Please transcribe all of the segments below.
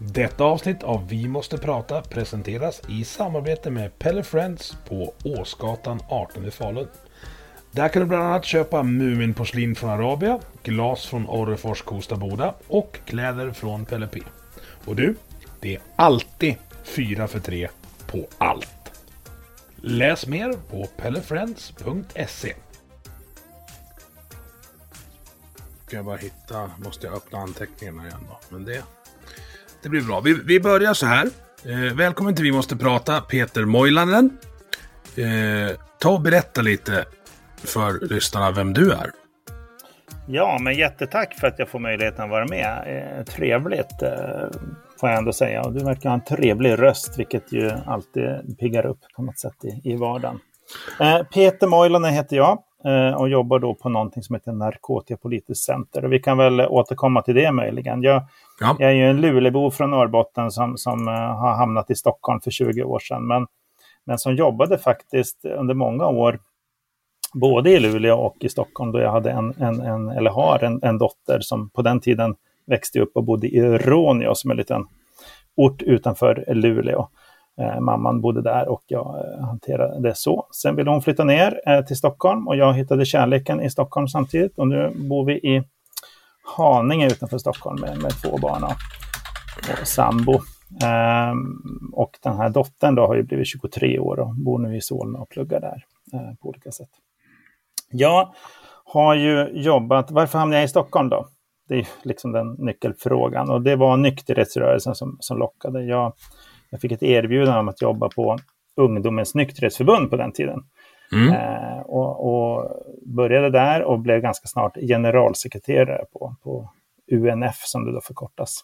Detta avsnitt av Vi måste prata presenteras i samarbete med Pelle Friends på Åsgatan 18 i Falun. Där kan du bland annat köpa Muminporslin från Arabia, glas från Orrefors Kosta Boda och kläder från Pelle P. Och du, det är alltid 4 för 3 på allt. Läs mer på pellefriends.se. Ska jag bara hitta, måste jag öppna anteckningarna igen då. Men det det blir bra. Vi, vi börjar så här. Eh, välkommen till Vi måste prata, Peter Moilanen. Eh, ta och berätta lite för lyssnarna vem du är. Ja, men jättetack för att jag får möjligheten att vara med. Eh, trevligt eh, får jag ändå säga. Och du verkar ha en trevlig röst, vilket ju alltid piggar upp på något sätt i, i vardagen. Eh, Peter Moilanen heter jag eh, och jobbar då på någonting som heter Narkotikapolitiskt center. Och vi kan väl återkomma till det möjligen. Jag Ja. Jag är ju en Lulebo från Norrbotten som, som uh, har hamnat i Stockholm för 20 år sedan. Men, men som jobbade faktiskt under många år både i Luleå och i Stockholm då jag hade en, en, en eller har en, en dotter som på den tiden växte upp och bodde i Råneå som är en liten ort utanför Luleå. Eh, mamman bodde där och jag eh, hanterade det så. Sen ville hon flytta ner eh, till Stockholm och jag hittade kärleken i Stockholm samtidigt och nu bor vi i Haninge utanför Stockholm med, med två barn och, och sambo. Um, och den här dottern då har ju blivit 23 år och bor nu i Solna och pluggar där uh, på olika sätt. Jag har ju jobbat, varför hamnade jag i Stockholm då? Det är liksom den nyckelfrågan och det var nykterhetsrörelsen som, som lockade. Jag, jag fick ett erbjudande om att jobba på Ungdomens nykterhetsförbund på den tiden. Mm. Eh, och, och, började där och blev ganska snart generalsekreterare på, på UNF som det då förkortas.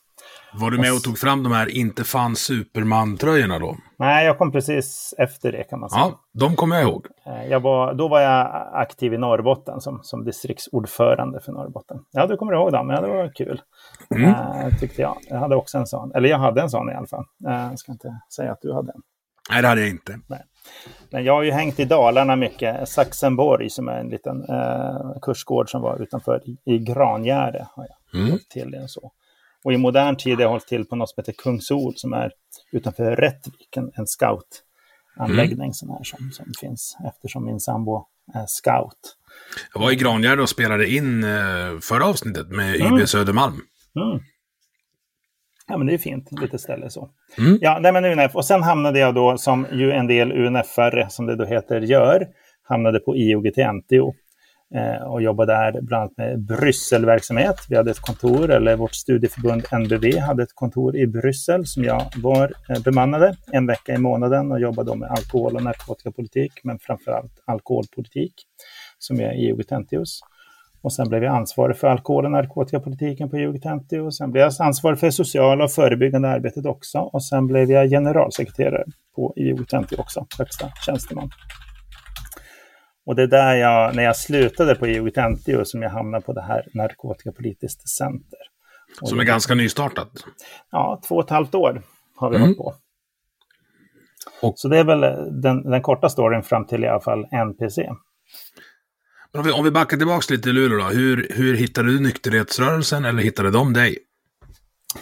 Var du med och tog fram de här Inte fan Superman-tröjorna då? Nej, jag kom precis efter det kan man säga. Ja, de kommer jag ihåg. Eh, jag var, då var jag aktiv i Norrbotten som, som distriktsordförande för Norrbotten. Ja, du kommer ihåg dem, ja det var kul. Mm. Uh, tyckte jag. Jag hade också en sån, eller jag hade en sån i alla fall. Uh, jag ska inte säga att du hade en. Nej, det hade jag inte. Nej. Men jag har ju hängt i Dalarna mycket. Saxenborg som är en liten eh, kursgård som var utanför i, i Grangärde. Har jag mm. till det så. Och i modern tid har jag hållit till på något som heter Kungsol som är utanför Rättvik, en, en scoutanläggning mm. som, här, som, som finns eftersom min sambo är scout. Jag var i Grangärde och spelade in eh, förra avsnittet med mm. YB Södermalm. Mm. Ja, men det är fint, lite ställe så. Mm. Ja, nej, men UNF. Och sen hamnade jag då, som ju en del UNF-are, som det då heter, gör, hamnade på IOGT-NTO eh, och jobbade där bland annat med Brysselverksamhet. Vi hade ett kontor, eller vårt studieförbund NBV hade ett kontor i Bryssel som jag var eh, bemannade en vecka i månaden och jobbade med alkohol och narkotikapolitik, men framför allt alkoholpolitik, som är IOGT-NTOs. Och sen blev jag ansvarig för alkohol och narkotikapolitiken på UG50 och sen blev jag ansvarig för sociala och förebyggande arbetet också. Och sen blev jag generalsekreterare på UG50 också, högsta tjänsteman. Och det är där jag, när jag slutade på UG50 som jag hamnade på det här narkotikapolitiskt center. Och som är ganska nystartat? Ja, två och ett halvt år har vi mm. hållit på. Och... Så det är väl den, den korta storyn fram till i alla fall NPC. Om vi, om vi backar tillbaka lite i Luleå då. Hur, hur hittade du nykterhetsrörelsen eller hittade de dig?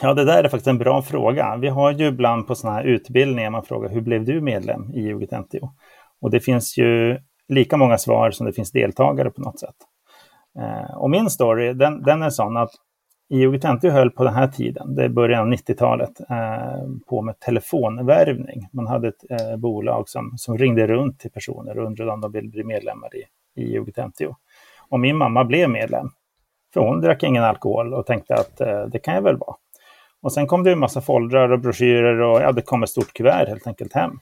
Ja, det där är faktiskt en bra fråga. Vi har ju ibland på sådana här utbildningar man frågar hur blev du medlem i UGT-NTO? Och det finns ju lika många svar som det finns deltagare på något sätt. Eh, och min story, den, den är sån att IOGT-NTO höll på den här tiden, det är början av 90-talet, eh, på med telefonvärvning. Man hade ett eh, bolag som, som ringde runt till personer och undrade om de ville bli medlemmar i i UG50. Och min mamma blev medlem. För hon drack ingen alkohol och tänkte att eh, det kan jag väl vara. Och sen kom det en massa foldrar och broschyrer och ja, det kom ett stort kuvert helt enkelt hem.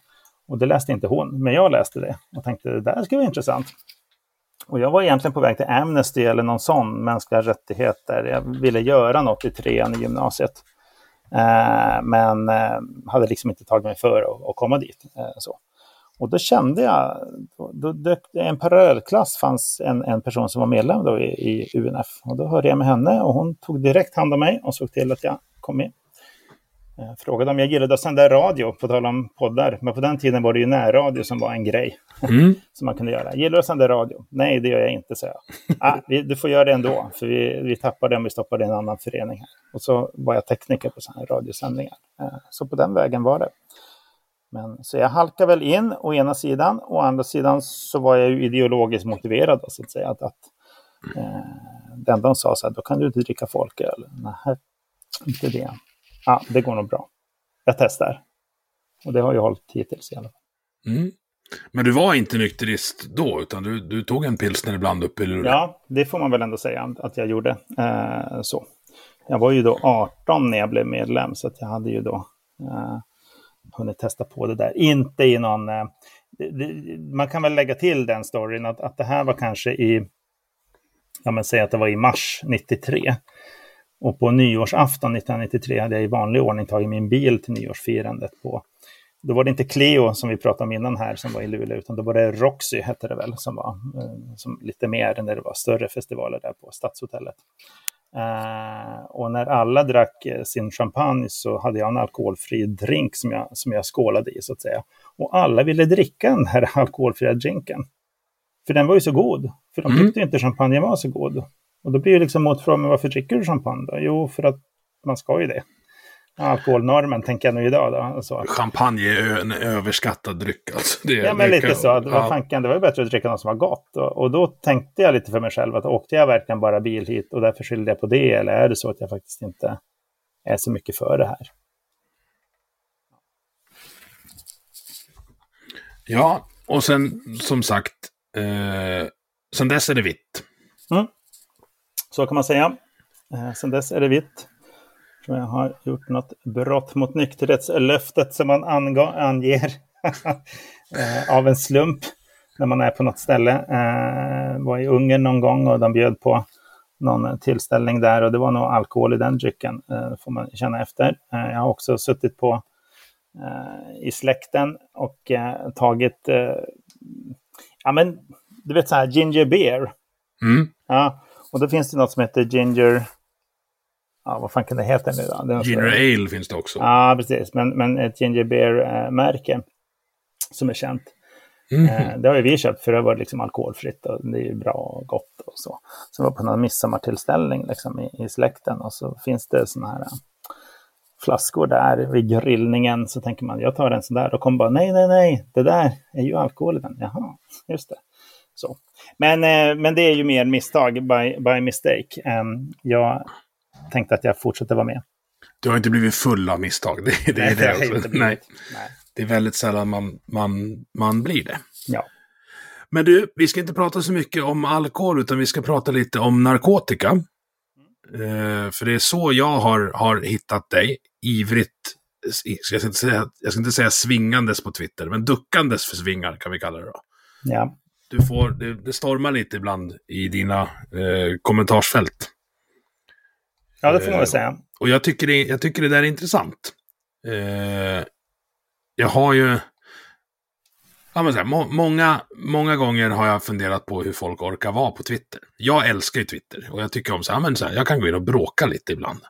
Och det läste inte hon, men jag läste det och tänkte det där ska vara intressant. Och jag var egentligen på väg till Amnesty eller någon sån mänskliga rättigheter. Jag ville göra något i trean i gymnasiet. Eh, men eh, hade liksom inte tagit mig för att, att komma dit. Eh, så. Och då kände jag, då, då, en parallellklass fanns en, en person som var medlem då i, i UNF. Och då hörde jag med henne och hon tog direkt hand om mig och såg till att jag kom med. Jag frågade om jag gillade att sända radio, på tal om poddar. Men på den tiden var det ju närradio som var en grej mm. som man kunde göra. Gillar du att sända radio? Nej, det gör jag inte, sa jag. ah, vi, du får göra det ändå, för vi, vi tappade om vi stoppade en annan förening. här. Och så var jag tekniker på sådana här radiosändningar. Eh, så på den vägen var det. Men, så jag halkade väl in å ena sidan, å andra sidan så var jag ju ideologiskt motiverad, så att säga. Att, att eh, det enda de sa så här, då kan du inte dricka folköl. Nej, inte det. Ja, det går nog bra. Jag testar. Och det har jag hållit hittills i alla fall. Mm. Men du var inte nykterist då, utan du, du tog en pilsner ibland upp i luren? Ja, det får man väl ändå säga att jag gjorde. Eh, så. Jag var ju då 18 när jag blev medlem, så jag hade ju då eh, hunnit testa på det där. Inte i någon... Eh, man kan väl lägga till den storyn att, att det här var kanske i... Ja, men säg att det var i mars 93. Och på nyårsafton 1993 hade jag i vanlig ordning tagit min bil till nyårsfirandet på då var det inte Cleo som vi pratade om innan här som var i Luleå, utan då var det Roxy, hette det väl, som var eh, som lite mer när det var större festivaler där på Stadshotellet. Uh, och när alla drack eh, sin champagne så hade jag en alkoholfri drink som jag, som jag skålade i, så att säga. Och alla ville dricka den här alkoholfria drinken. För den var ju så god. För de mm. tyckte mm. inte champagne var så god. Och då blir ju liksom motfrågan, varför dricker du champagne då? Jo, för att man ska ju det. Alkoholnormen tänker jag nu idag. Då, så. Champagne är en överskattad dryck. Alltså. Det, ja, men lite kan, så. Att, ja. vad fanken, det var ju bättre att dricka något som var gott. Och, och, då tänkte jag lite för mig själv att åkte jag verkligen bara bil hit och därför skyllde jag på det? Eller är det så att jag faktiskt inte är så mycket för det här? Ja, och sen som sagt, eh, sen dess är det vitt. Mm. Så kan man säga. Eh, sen dess är det vitt. Tror jag har gjort något brott mot nykterhetslöftet som man anger eh, av en slump när man är på något ställe. Eh, var i Ungern någon gång och de bjöd på någon tillställning där och det var nog alkohol i den drycken, eh, får man känna efter. Eh, jag har också suttit på eh, i släkten och eh, tagit, ja men du vet så här ginger beer. Mm. Ja, och då finns det något som heter ginger... Ja, vad fan kan det heta nu då? ginger ale finns det också. Ja, precis. Men, men ett ginger beer-märke som är känt. Mm. Eh, det har ju vi köpt för det var liksom alkoholfritt och det är ju bra och gott och så. Så var på någon midsommartillställning liksom i, i släkten och så finns det sådana här flaskor där vid grillningen så tänker man jag tar en sån där och kommer bara nej, nej, nej, det där är ju alkohol i den. Jaha, just det. Så. Men, eh, men det är ju mer misstag by, by mistake. Um, jag tänkte att jag fortsätter vara med. Du har inte blivit full av misstag. Det, det Nej, är det. Alltså. Inte Nej. Nej. Det är väldigt sällan man, man, man blir det. Ja. Men du, vi ska inte prata så mycket om alkohol, utan vi ska prata lite om narkotika. Mm. Uh, för det är så jag har, har hittat dig, ivrigt, jag ska, inte säga, jag ska inte säga svingandes på Twitter, men duckandes för svingar kan vi kalla det då. Ja du får, det, det stormar lite ibland i dina eh, kommentarsfält. Ja, det får man väl eh, säga. Och jag tycker det, jag tycker det där är intressant. Eh, jag har ju... Ja, men så här, må, många, många gånger har jag funderat på hur folk orkar vara på Twitter. Jag älskar ju Twitter och jag tycker om så här, men så här, jag kan gå in och bråka lite ibland.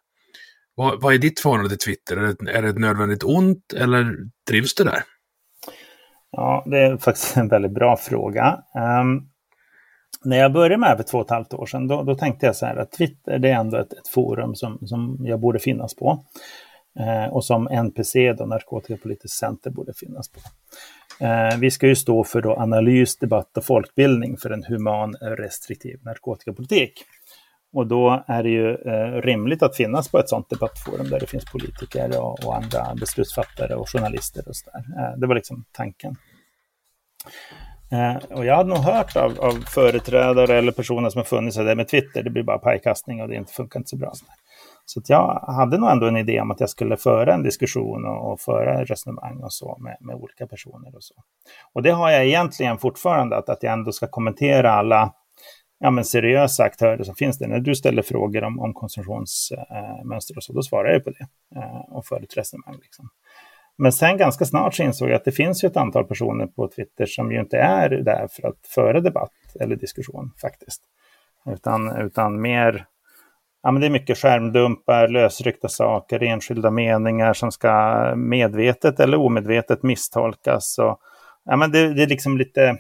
Vad, vad är ditt förhållande till Twitter? Är det, är det ett nödvändigt ont eller trivs du där? Ja, det är faktiskt en väldigt bra fråga. Um, när jag började med det för två och ett halvt år sedan, då, då tänkte jag så här att Twitter det är ändå ett, ett forum som, som jag borde finnas på. Eh, och som NPC, då, Narkotikapolitiskt center, borde finnas på. Eh, vi ska ju stå för då analys, debatt och folkbildning för en human, restriktiv narkotikapolitik. Och då är det ju eh, rimligt att finnas på ett sådant debattforum där det finns politiker och, och andra beslutsfattare och journalister och sådär. Eh, det var liksom tanken. Eh, och jag hade nog hört av, av företrädare eller personer som har funnits där med Twitter, det blir bara pajkastning och det inte funkar inte så bra. Så jag hade nog ändå en idé om att jag skulle föra en diskussion och, och föra resonemang och så med, med, olika personer. Och så. Och det har jag egentligen fortfarande, att, att jag ändå ska kommentera alla ja, men seriösa aktörer som finns där. När du ställer frågor om, om konsumtionsmönster och så, då svarar jag på det eh, och för ett resonemang. Liksom. Men sen ganska snart så insåg jag att det finns ju ett antal personer på Twitter som ju inte är där för att föra debatt eller diskussion faktiskt. Utan, utan mer, ja men det är mycket skärmdumpar, lösryckta saker, enskilda meningar som ska medvetet eller omedvetet misstolkas. Och, ja men det, det är liksom lite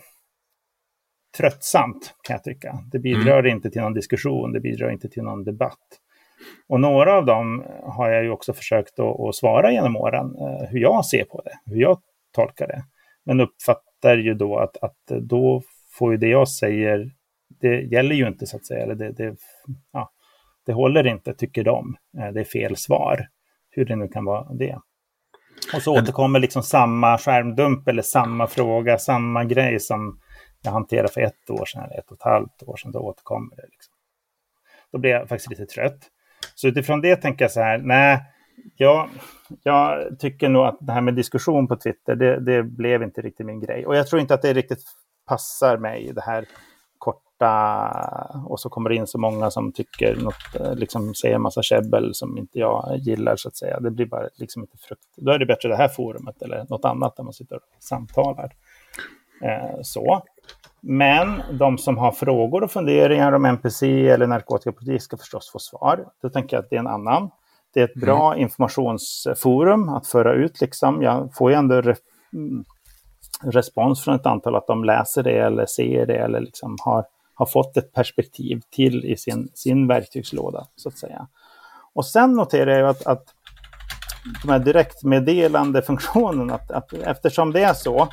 tröttsamt kan jag tycka. Det bidrar mm. inte till någon diskussion, det bidrar inte till någon debatt. Och några av dem har jag ju också försökt att, att svara genom åren, eh, hur jag ser på det, hur jag tolkar det. Men uppfattar ju då att, att då får ju det jag säger, det gäller ju inte så att säga, eller det, det, ja, det håller inte, tycker de. Eh, det är fel svar, hur det nu kan vara det. Och så återkommer liksom samma skärmdump eller samma fråga, samma grej som jag hanterade för ett år sedan eller ett och ett halvt år sedan. Då återkommer det. Liksom. Då blir jag faktiskt lite trött. Så utifrån det tänker jag så här, nej, jag, jag tycker nog att det här med diskussion på Twitter, det, det, blev inte riktigt min grej. Och jag tror inte att det riktigt passar mig, det här korta, och så kommer det in så många som tycker något, eh, liksom säger en massa käbbel som inte jag gillar så att säga. Det blir bara liksom inte frukt. Då är det bättre det här forumet eller något annat där man sitter och samtalar. Eh, så. Men de som har frågor och funderingar om NPC eller narkotikapolitik ska förstås få svar. Då tänker jag att det är en annan. Det är ett bra mm. informationsforum att föra ut. Liksom. Jag får ju ändå re mm, respons från ett antal att de läser det eller ser det eller liksom har, har fått ett perspektiv till i sin, sin verktygslåda, så att säga. Och sen noterar jag att, att de här direktmeddelande funktionerna, att, att eftersom det är så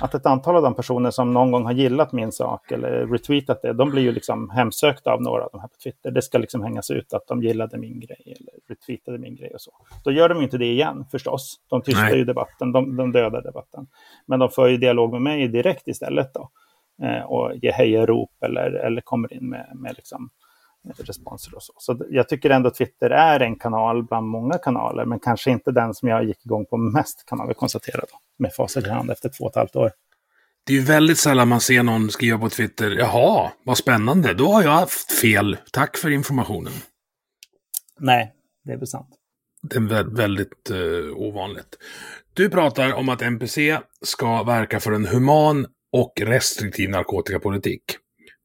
att ett antal av de personer som någon gång har gillat min sak eller retweetat det, de blir ju liksom hemsökta av några av de här på Twitter. Det ska liksom hängas ut att de gillade min grej eller retweetade min grej och så. Då gör de ju inte det igen förstås. De tystar Nej. ju debatten, de, de dödar debatten. Men de för ju dialog med mig direkt istället då. Eh, och ger hejarop eller, eller kommer in med, med liksom responser och så. Så jag tycker ändå Twitter är en kanal bland många kanaler, men kanske inte den som jag gick igång på mest kan man väl konstatera då, med facit i hand efter två och ett halvt år. Det är ju väldigt sällan man ser någon skriva på Twitter, jaha, vad spännande, då har jag haft fel, tack för informationen. Nej, det är väl sant. Det är väldigt uh, ovanligt. Du pratar om att NPC ska verka för en human och restriktiv narkotikapolitik.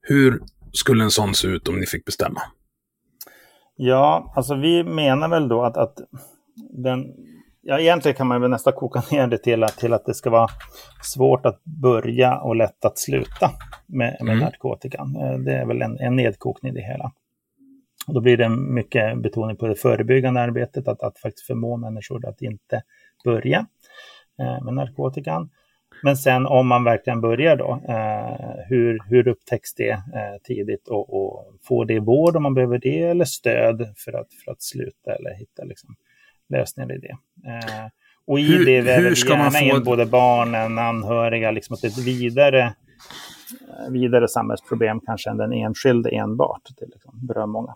Hur skulle en sån se ut om ni fick bestämma? Ja, alltså vi menar väl då att, att den, ja, egentligen kan man väl nästan koka ner det till att, till att det ska vara svårt att börja och lätt att sluta med, med mm. narkotikan. Eh, det är väl en, en nedkokning i det hela. Och då blir det mycket betoning på det förebyggande arbetet, att, att faktiskt förmå människor att inte börja eh, med narkotikan. Men sen om man verkligen börjar då, eh, hur, hur upptäcks det eh, tidigt och, och får det vård om man behöver det eller stöd för att, för att sluta eller hitta liksom, lösningar i det. Eh, och i hur, det väver vi gärna få... in både barnen, anhöriga, liksom att ett vidare, eh, vidare samhällsproblem kanske än den enskilde enbart. Det liksom berör många.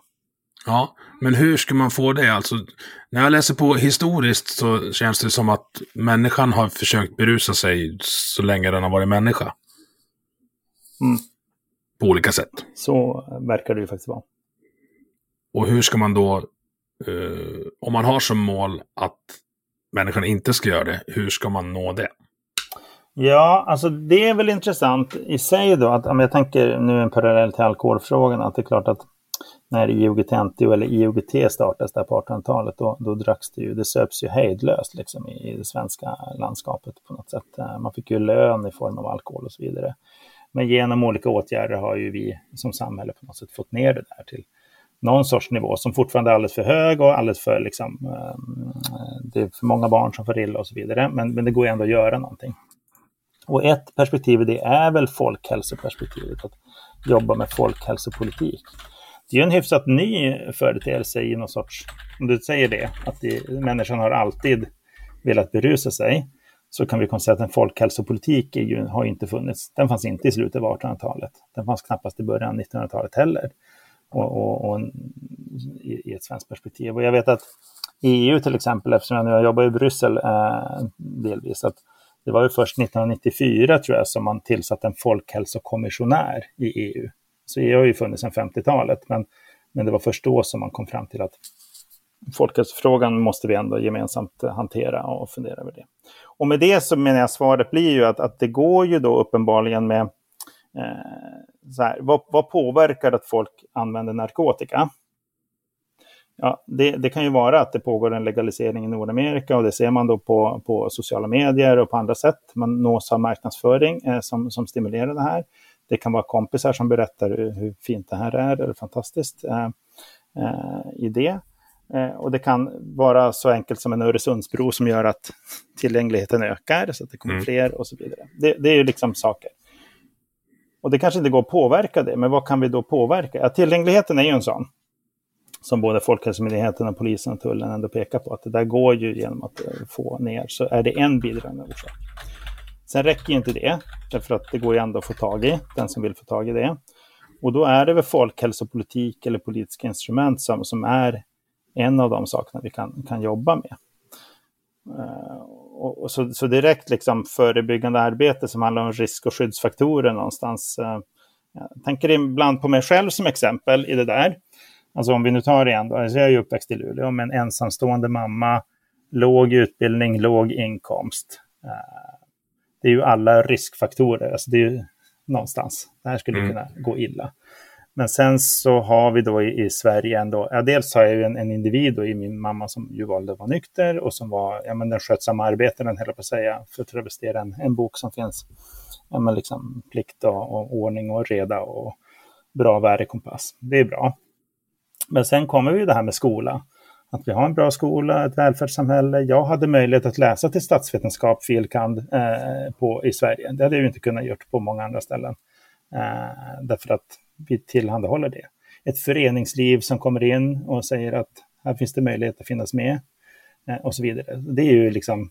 Ja, men hur ska man få det? Alltså, när jag läser på historiskt så känns det som att människan har försökt berusa sig så länge den har varit människa. Mm. På olika sätt. Så verkar det ju faktiskt vara. Och hur ska man då, eh, om man har som mål att människan inte ska göra det, hur ska man nå det? Ja, alltså det är väl intressant i sig då, att om jag tänker nu en parallell till alkoholfrågan, att det är klart att när IOGT-NTO eller IOGT startades där på 1800-talet, då, då dracks det ju, det söps ju hejdlöst liksom i, i det svenska landskapet på något sätt. Eh, man fick ju lön i form av alkohol och så vidare. Men genom olika åtgärder har ju vi som samhälle på något sätt fått ner det där till någon sorts nivå som fortfarande är alldeles för hög och alldeles för liksom, eh, det är för många barn som får illa och så vidare. Men, men det går ju ändå att göra någonting. Och ett perspektiv i det är väl folkhälsoperspektivet, att jobba med folkhälsopolitik det är ju en hyfsat ny företeelse i någon sorts, om du säger det, att det, människan har alltid velat berusa sig. så kan vi konstatera att en folkhälsopolitik ju, har inte funnits. Den fanns inte i slutet av 1800-talet. Den fanns knappast i början av 1900-talet heller. Och, och, och i, i, ett svenskt perspektiv. Och jag vet att EU till exempel, eftersom jag nu har jobbat i Bryssel eh, delvis, att det var ju först 1994 tror jag som man tillsatte en folkhälsokommissionär i EU. Så EU har ju funnits sedan 50-talet, men, men det var först då som man kom fram till att folkhälsofrågan måste vi ändå gemensamt hantera och fundera över det. Och med det så menar jag svaret blir ju att, att det går ju då uppenbarligen med eh, så här, vad, vad påverkar att folk använder narkotika? Ja, det, det, kan ju vara att det pågår en legalisering i Nordamerika och det ser man då på, på sociala medier och på andra sätt. Man nås av marknadsföring eh, som, som stimulerar det här. Det kan vara kompisar som berättar hur fint det här är, eller fantastiskt eh, eh, i det. Eh, och det kan vara så enkelt som en Öresundsbro som gör att tillgängligheten ökar, så att det kommer mm. fler och så vidare. Det, det är ju liksom saker. Och det kanske inte går att påverka det, men vad kan vi då påverka? Ja, tillgängligheten är ju en sån som både Folkhälsomyndigheten, och polisen och tullen ändå pekar på, att det där går ju genom att få ner, så är det en bidragande orsak. Sen räcker inte det, därför att det går ju ändå att få tag i, den som vill få tag i det. Och då är det väl folkhälsopolitik eller politiska instrument som, som är en av de sakerna vi kan, kan jobba med. Uh, och, och så, så, direkt liksom förebyggande arbete som handlar om risk och skyddsfaktorer någonstans. Uh, jag tänker ibland på mig själv som exempel i det där. Alltså om vi nu tar det igen, då, alltså jag är ju uppväxt i Luleå med en ensamstående mamma, låg utbildning, låg inkomst. Uh, det är ju alla riskfaktorer, alltså det är ju någonstans. Det här skulle mm. kunna gå illa. Men sen så har vi då i, i Sverige ändå, ja, dels har jag ju en, en individ i min mamma som ju valde att vara nykter och som var ja, men den skötsamma arbetaren, höll på att säga, för att travestera en, en bok som finns. Ja, men liksom plikt och, och ordning och reda och bra värdekompass. Det är bra. Men sen kommer vi det här med skola. Att vi har en bra skola, ett välfärdssamhälle. Jag hade möjlighet att läsa till statsvetenskap, filkand, eh, på, i Sverige. Det hade jag inte kunnat gjort på många andra ställen. Eh, därför att vi tillhandahåller det. Ett föreningsliv som kommer in och säger att här finns det möjlighet att finnas med eh, och så vidare. Det är ju liksom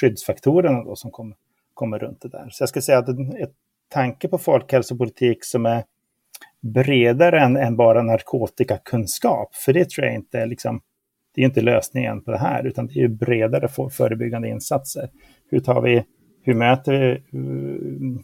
skyddsfaktorerna då som kom, kommer runt det där. Så jag skulle säga att ett, tanke på folkhälsopolitik som är bredare än, än, bara narkotikakunskap, för det tror jag inte är liksom, det är inte lösningen på det här, utan det är bredare för, förebyggande insatser. Hur tar vi, hur möter vi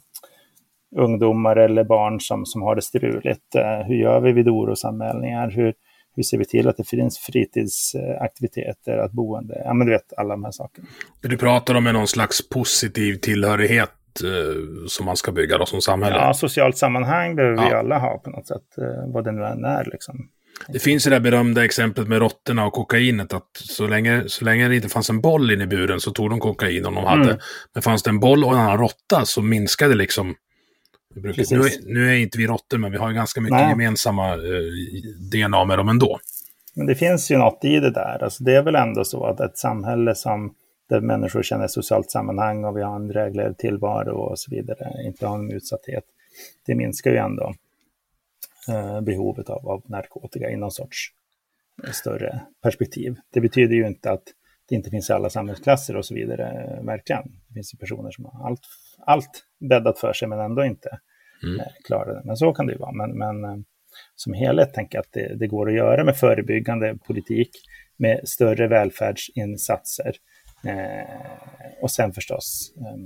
ungdomar eller barn som, som har det struligt? Eh, hur gör vi vid orosanmälningar? Hur, hur ser vi till att det finns fritidsaktiviteter, att boende, ja men du vet alla de här sakerna. Det du pratar om är någon slags positiv tillhörighet eh, som man ska bygga då som samhälle? Ja, socialt sammanhang behöver ja. vi alla ha på något sätt, eh, vad det nu än är liksom. Det finns ju det där berömda exemplet med råttorna och kokainet. Att så länge, så länge det inte fanns en boll inne i buren så tog de kokain om de hade. Mm. Men fanns det en boll och en annan råtta så minskade liksom Brukar, nu, är, nu är inte vi råttor, men vi har ju ganska mycket Nej. gemensamma eh, DNA med dem ändå. Men det finns ju något i det där. Alltså, det är väl ändå så att ett samhälle som där människor känner socialt sammanhang och vi har en drägligare tillvaro och så vidare, inte har en utsatthet, det minskar ju ändå behovet av, av narkotika i någon sorts eh, större perspektiv. Det betyder ju inte att det inte finns i alla samhällsklasser och så vidare, verkligen. Det finns ju personer som har allt, allt bäddat för sig men ändå inte mm. Eh, klarar det. Men så kan det ju vara. Men, men eh, som helhet tänker jag att det, det, går att göra med förebyggande politik, med större välfärdsinsatser eh, och sen förstås eh,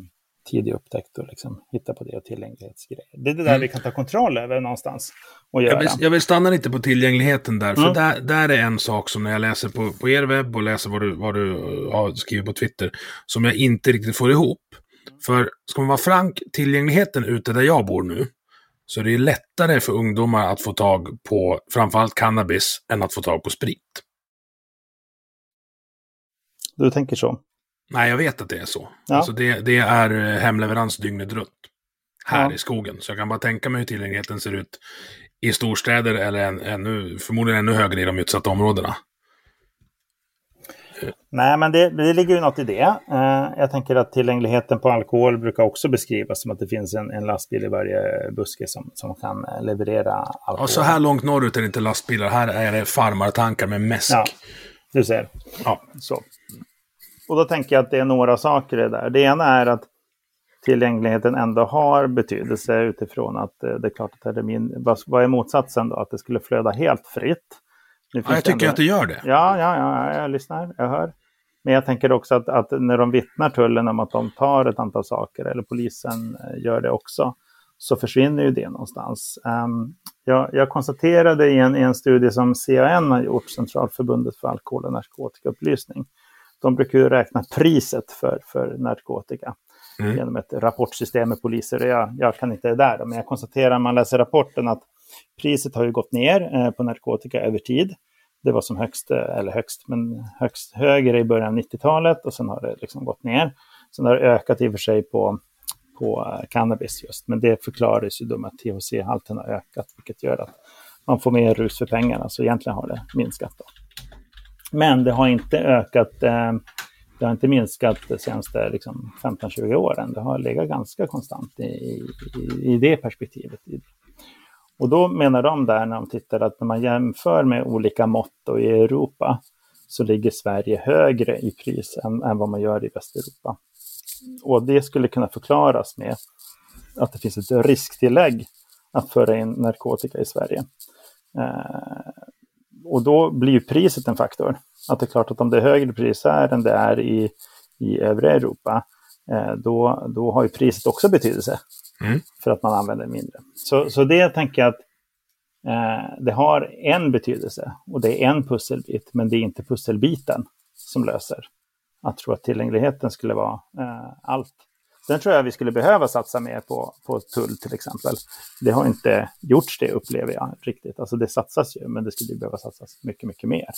tidig upptäckt och liksom hitta på det och tillgänglighetsgrejer. Det är det där mm. vi kan ta kontroll över någonstans. Och göra. Jag, vill, jag vill stanna lite på tillgängligheten där, för mm. där, där är en sak som när jag läser på, på er webb och läser vad du, vad du har skrivit på Twitter, som jag inte riktigt får ihop. För ska man vara frank, tillgängligheten ute där jag bor nu, så är det lättare för ungdomar att få tag på framförallt cannabis än att få tag på sprit. Du tänker så? Nej, jag vet att det är så. Ja. Alltså det, det är eh, hemleverans dygnet runt. Här ja. i skogen. Så jag kan bara tänka mig hur tillgängligheten ser ut i storstäder eller än, ännu, förmodligen ännu högre i de utsatta områdena. Nej, men det, det ligger ju något i det. Uh, jag tänker att tillgängligheten på alkohol brukar också beskrivas som att det finns en, en lastbil i varje buske som, som kan leverera alkohol. Ja, så här långt norrut är det inte lastbilar. Här är det farmartankar med mäsk. Ja, du ser. Ja. Så. Och då tänker jag att det är några saker det där. Det ena är att tillgängligheten ändå har betydelse utifrån att eh, det är klart att det är min, vad är motsatsen då? Att det skulle flöda helt fritt. Ja, jag tycker ändå, att det gör det. Ja, ja, ja, jag lyssnar, jag hör. Men jag tänker också att, att, när de vittnar tullen om att de tar ett antal saker, eller polisen eh, gör det också, så försvinner ju det någonstans. Um, jag, jag, konstaterade i en, i en studie som CAN har gjort, Centralförbundet för alkohol och narkotikaupplysning, de brukar ju räkna priset för, för narkotika mm. genom ett rapportsystem med poliser. Jag, jag kan inte det där, men jag konstaterar när man läser rapporten att priset har ju gått ner eh, på narkotika över tid. Det var som högst, eh, eller högst, men högst högre i början av 90-talet och sen har det liksom gått ner. Sen har det ökat i och för sig på, på eh, cannabis just, men det förklaras ju då med att THC-halten har ökat, vilket gör att man får mer rus för pengarna, så egentligen har det minskat. Då. Men det har inte ökat, eh, det har inte minskat de senaste liksom, 15-20 åren. Det har legat ganska konstant i, i, i det perspektivet. Och då menar de där när de tittar att när man jämför med olika mått och i Europa så ligger Sverige högre i pris än, än vad man gör i Västeuropa. Och det skulle kunna förklaras med att det finns ett risktillägg att föra in narkotika i Sverige. Eh, och då blir priset en faktor. Att det är klart att om det är högre pris här än det är i, i övriga Europa, eh, då, då har ju priset också betydelse. Mm. För att man använder mindre. Så, så det tänker jag att eh, det har en betydelse och det är en pusselbit, men det är inte pusselbiten som löser. Att tro att tillgängligheten skulle vara eh, allt. Sen tror jag vi skulle behöva satsa mer på, på tull till exempel. Det har inte gjorts det upplever jag riktigt. Alltså det satsas ju, men det skulle behöva satsas mycket, mycket mer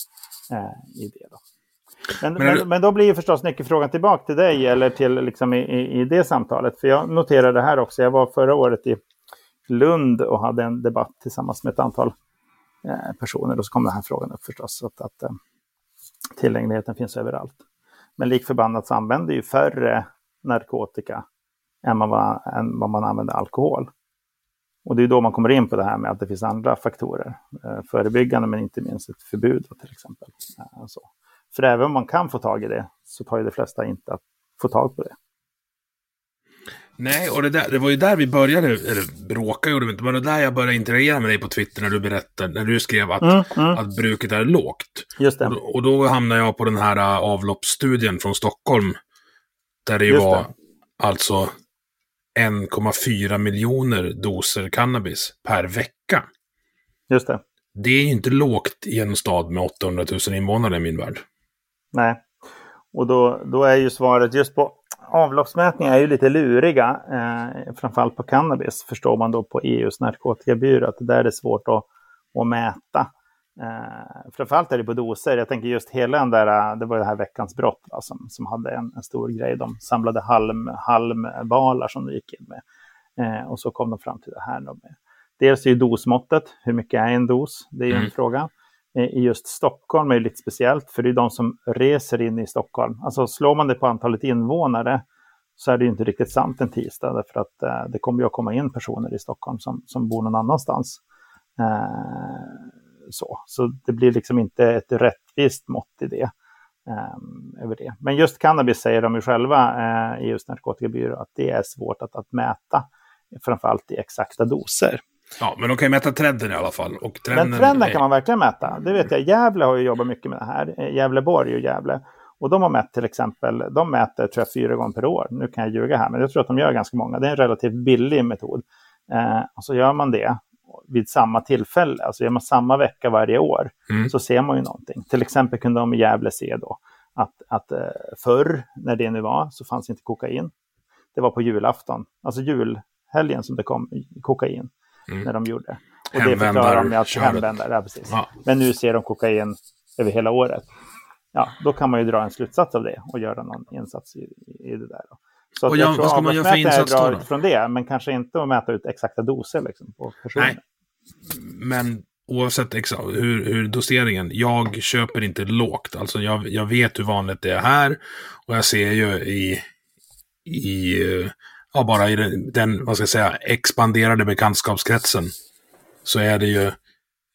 eh, i det. Då. Men, men, men, men, då blir ju förstås nyckelfrågan tillbaka till dig eller till liksom i, i, i, det samtalet. För jag noterade det här också. Jag var förra året i Lund och hade en debatt tillsammans med ett antal eh, personer. Och så kom den här frågan upp förstås. Att, att eh, tillgängligheten finns överallt. Men lik förbannat så använder ju färre narkotika än, man, än vad man använder alkohol. Och det är då man kommer in på det här med att det finns andra faktorer. Eh, förebyggande men inte minst ett förbud till exempel. Eh, så. För även om man kan få tag i det så tar ju de flesta inte att få tag på det. Nej, och det, där, det var ju där vi började, eller bråka gjorde vi inte, men det var där jag började interagera med dig på Twitter när du berättade, när du skrev att, mm, mm. att bruket är lågt. Just det. Och, och då hamnade jag på den här uh, avloppsstudien från Stockholm. Där det ju var det. alltså 1,4 miljoner doser cannabis per vecka. Just det. Det är ju inte lågt i en stad med 800 000 invånare i min värld. Nej, och då, då är ju svaret just på avloppsmätningar är ju lite luriga, eh, framförallt på cannabis förstår man då på EUs narkotikabyrå att det där är svårt att, att mäta. Eh, framförallt är det på doser. Jag tänker just hela den där, det var det här veckans brott va, som, som hade en, en, stor grej. De samlade halm, halmbalar som de gick in med. Eh, och så kom de fram till det här. Med. Dels är ju dosmåttet, hur mycket är en dos? Det är ju mm. en fråga. Eh, I just Stockholm är det lite speciellt, för det är de som reser in i Stockholm. Alltså slår man det på antalet invånare så är det inte riktigt sant en tisdag, därför att eh, det kommer ju att komma in personer i Stockholm som, som bor någon annanstans. Eh, så. så det blir liksom inte ett rättvist mått i det. Eh, över det. Men just cannabis säger de ju själva eh, i just narkotikabyrå att det är svårt att, att mäta, framförallt i exakta doser. Ja, men de kan ju mäta trenden i alla fall. Och trenden men trenden är... kan man verkligen mäta. Det vet jag. Gävle har ju jobbat mycket med det här. Eh, Gävleborg och Gävle. Och de har mätt till exempel, de mäter tror jag fyra gånger per år. Nu kan jag ljuga här, men jag tror att de gör ganska många. Det är en relativt billig metod. Eh, och så gör man det vid samma tillfälle, alltså gör man samma vecka varje år, mm. så ser man ju någonting. Till exempel kunde de i Gävle se då att, att eh, förr, när det nu var, så fanns inte kokain. Det var på julafton, alltså julhelgen som det kom kokain mm. när de gjorde. Och det förklarar de med att hemvändare, ja, precis. Ja. Men nu ser de kokain över hela året. Ja, då kan man ju dra en slutsats av det och göra någon insats i, i det där. Då. Så och jag, vad ska man göra för insats då? från det, men kanske inte att mäta ut exakta doser liksom, på personer. Nej. Men oavsett exakt hur, hur doseringen, jag köper inte lågt. Alltså jag, jag vet hur vanligt det är här och jag ser ju i, i ja, bara i den, den, vad ska jag säga, expanderade bekantskapskretsen så är det ju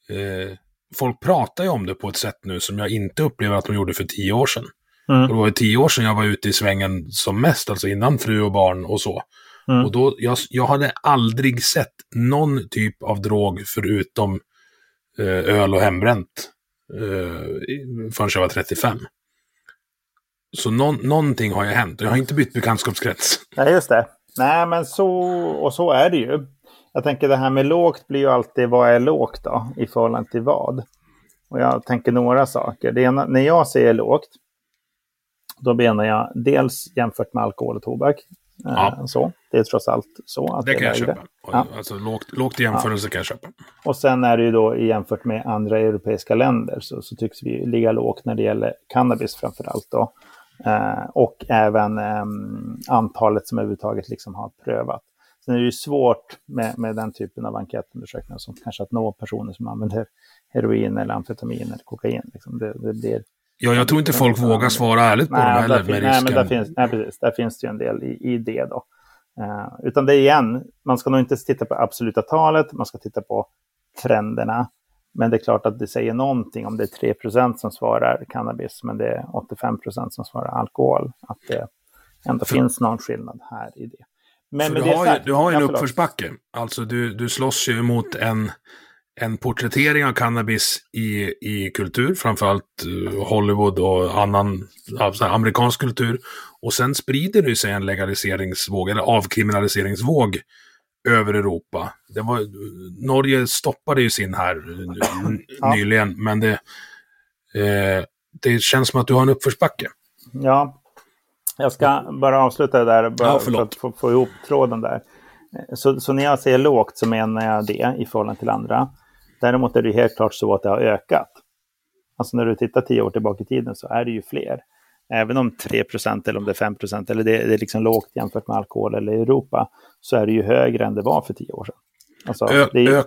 eh, folk pratar ju om det på ett sätt nu som jag inte upplever att de gjorde för tio år sedan. Mm. det var ju tio år sedan jag var ute i svängen som mest, alltså innan fru och barn och så. Mm. Och då, jag, jag hade aldrig sett någon typ av drog förutom eh, öl och hembränt eh, förrän jag var 35. Så någon, någonting har ju hänt. Jag har inte bytt bekantskapskrets. Nej, just det. Nej, men så, och så är det ju. Jag tänker det här med lågt blir ju alltid vad är lågt då i förhållande till vad? Och jag tänker några saker. Det ena, när jag säger lågt, då menar jag dels jämfört med alkohol och tobak. Eh, ja. Så, det är trots allt så. Att det, det kan jag köpa. Ja. Alltså, lågt, lågt i jämförelse ja. kan jag köpa. Och sen är det ju då jämfört med andra europeiska länder så, så tycks vi ligga lågt när det gäller cannabis framför allt. Då. Eh, och även eh, antalet som överhuvudtaget liksom har prövat. Sen är det ju svårt med, med den typen av enkätundersökningar som kanske att nå personer som använder heroin eller amfetamin eller kokain. Liksom. Det, det blir, ja, jag tror inte folk vågar svara ärligt på nej, dem heller. Fin, nej, men där finns, nej, precis, där finns det ju en del i, i det då. Uh, utan det är igen, man ska nog inte titta på absoluta talet, man ska titta på trenderna. Men det är klart att det säger någonting om det är 3% som svarar cannabis, men det är 85% som svarar alkohol. Att det ändå För... finns någon skillnad här i det. Men du, har ju, du har ju en uppförsbacke. Alltså du, du slåss ju mot en, en porträttering av cannabis i, i kultur, framförallt eh, Hollywood och annan amerikansk kultur. Och sen sprider det sig en legaliseringsvåg, eller avkriminaliseringsvåg över Europa. Det var, Norge stoppade ju sin här nyligen, ja. men det, eh, det känns som att du har en uppförsbacke. Ja, jag ska bara avsluta det där bara ja, för att få, få ihop tråden där. Så, så, när jag säger lågt så menar jag det i förhållande till andra. Däremot är det helt klart så att det har ökat. Alltså när du tittar tio år tillbaka i tiden så är det ju fler. Även om 3% eller om det är 5 eller det, det, är liksom lågt jämfört med alkohol eller Europa, så är det ju högre än det var för tio år sedan. Alltså, Ö, är,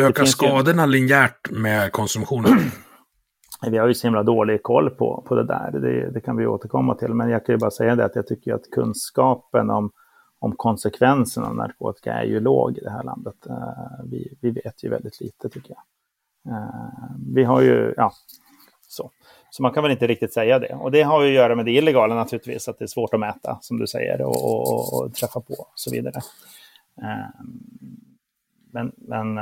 ökar skadorna ju... linjärt med konsumtionen? Vi har ju så himla dålig koll på, på det där, det, det, kan vi återkomma till. Men jag kan ju bara säga det att jag tycker att kunskapen om, om konsekvenserna av narkotika är ju låg i det här landet. Uh, vi, vi vet ju väldigt lite tycker jag. Uh, vi har ju, ja, så. Så man kan väl inte riktigt säga det. Och det har ju att göra med det illegala naturligtvis, att det är svårt att mäta, som du säger, och, och, och träffa på och så vidare. Uh, men, men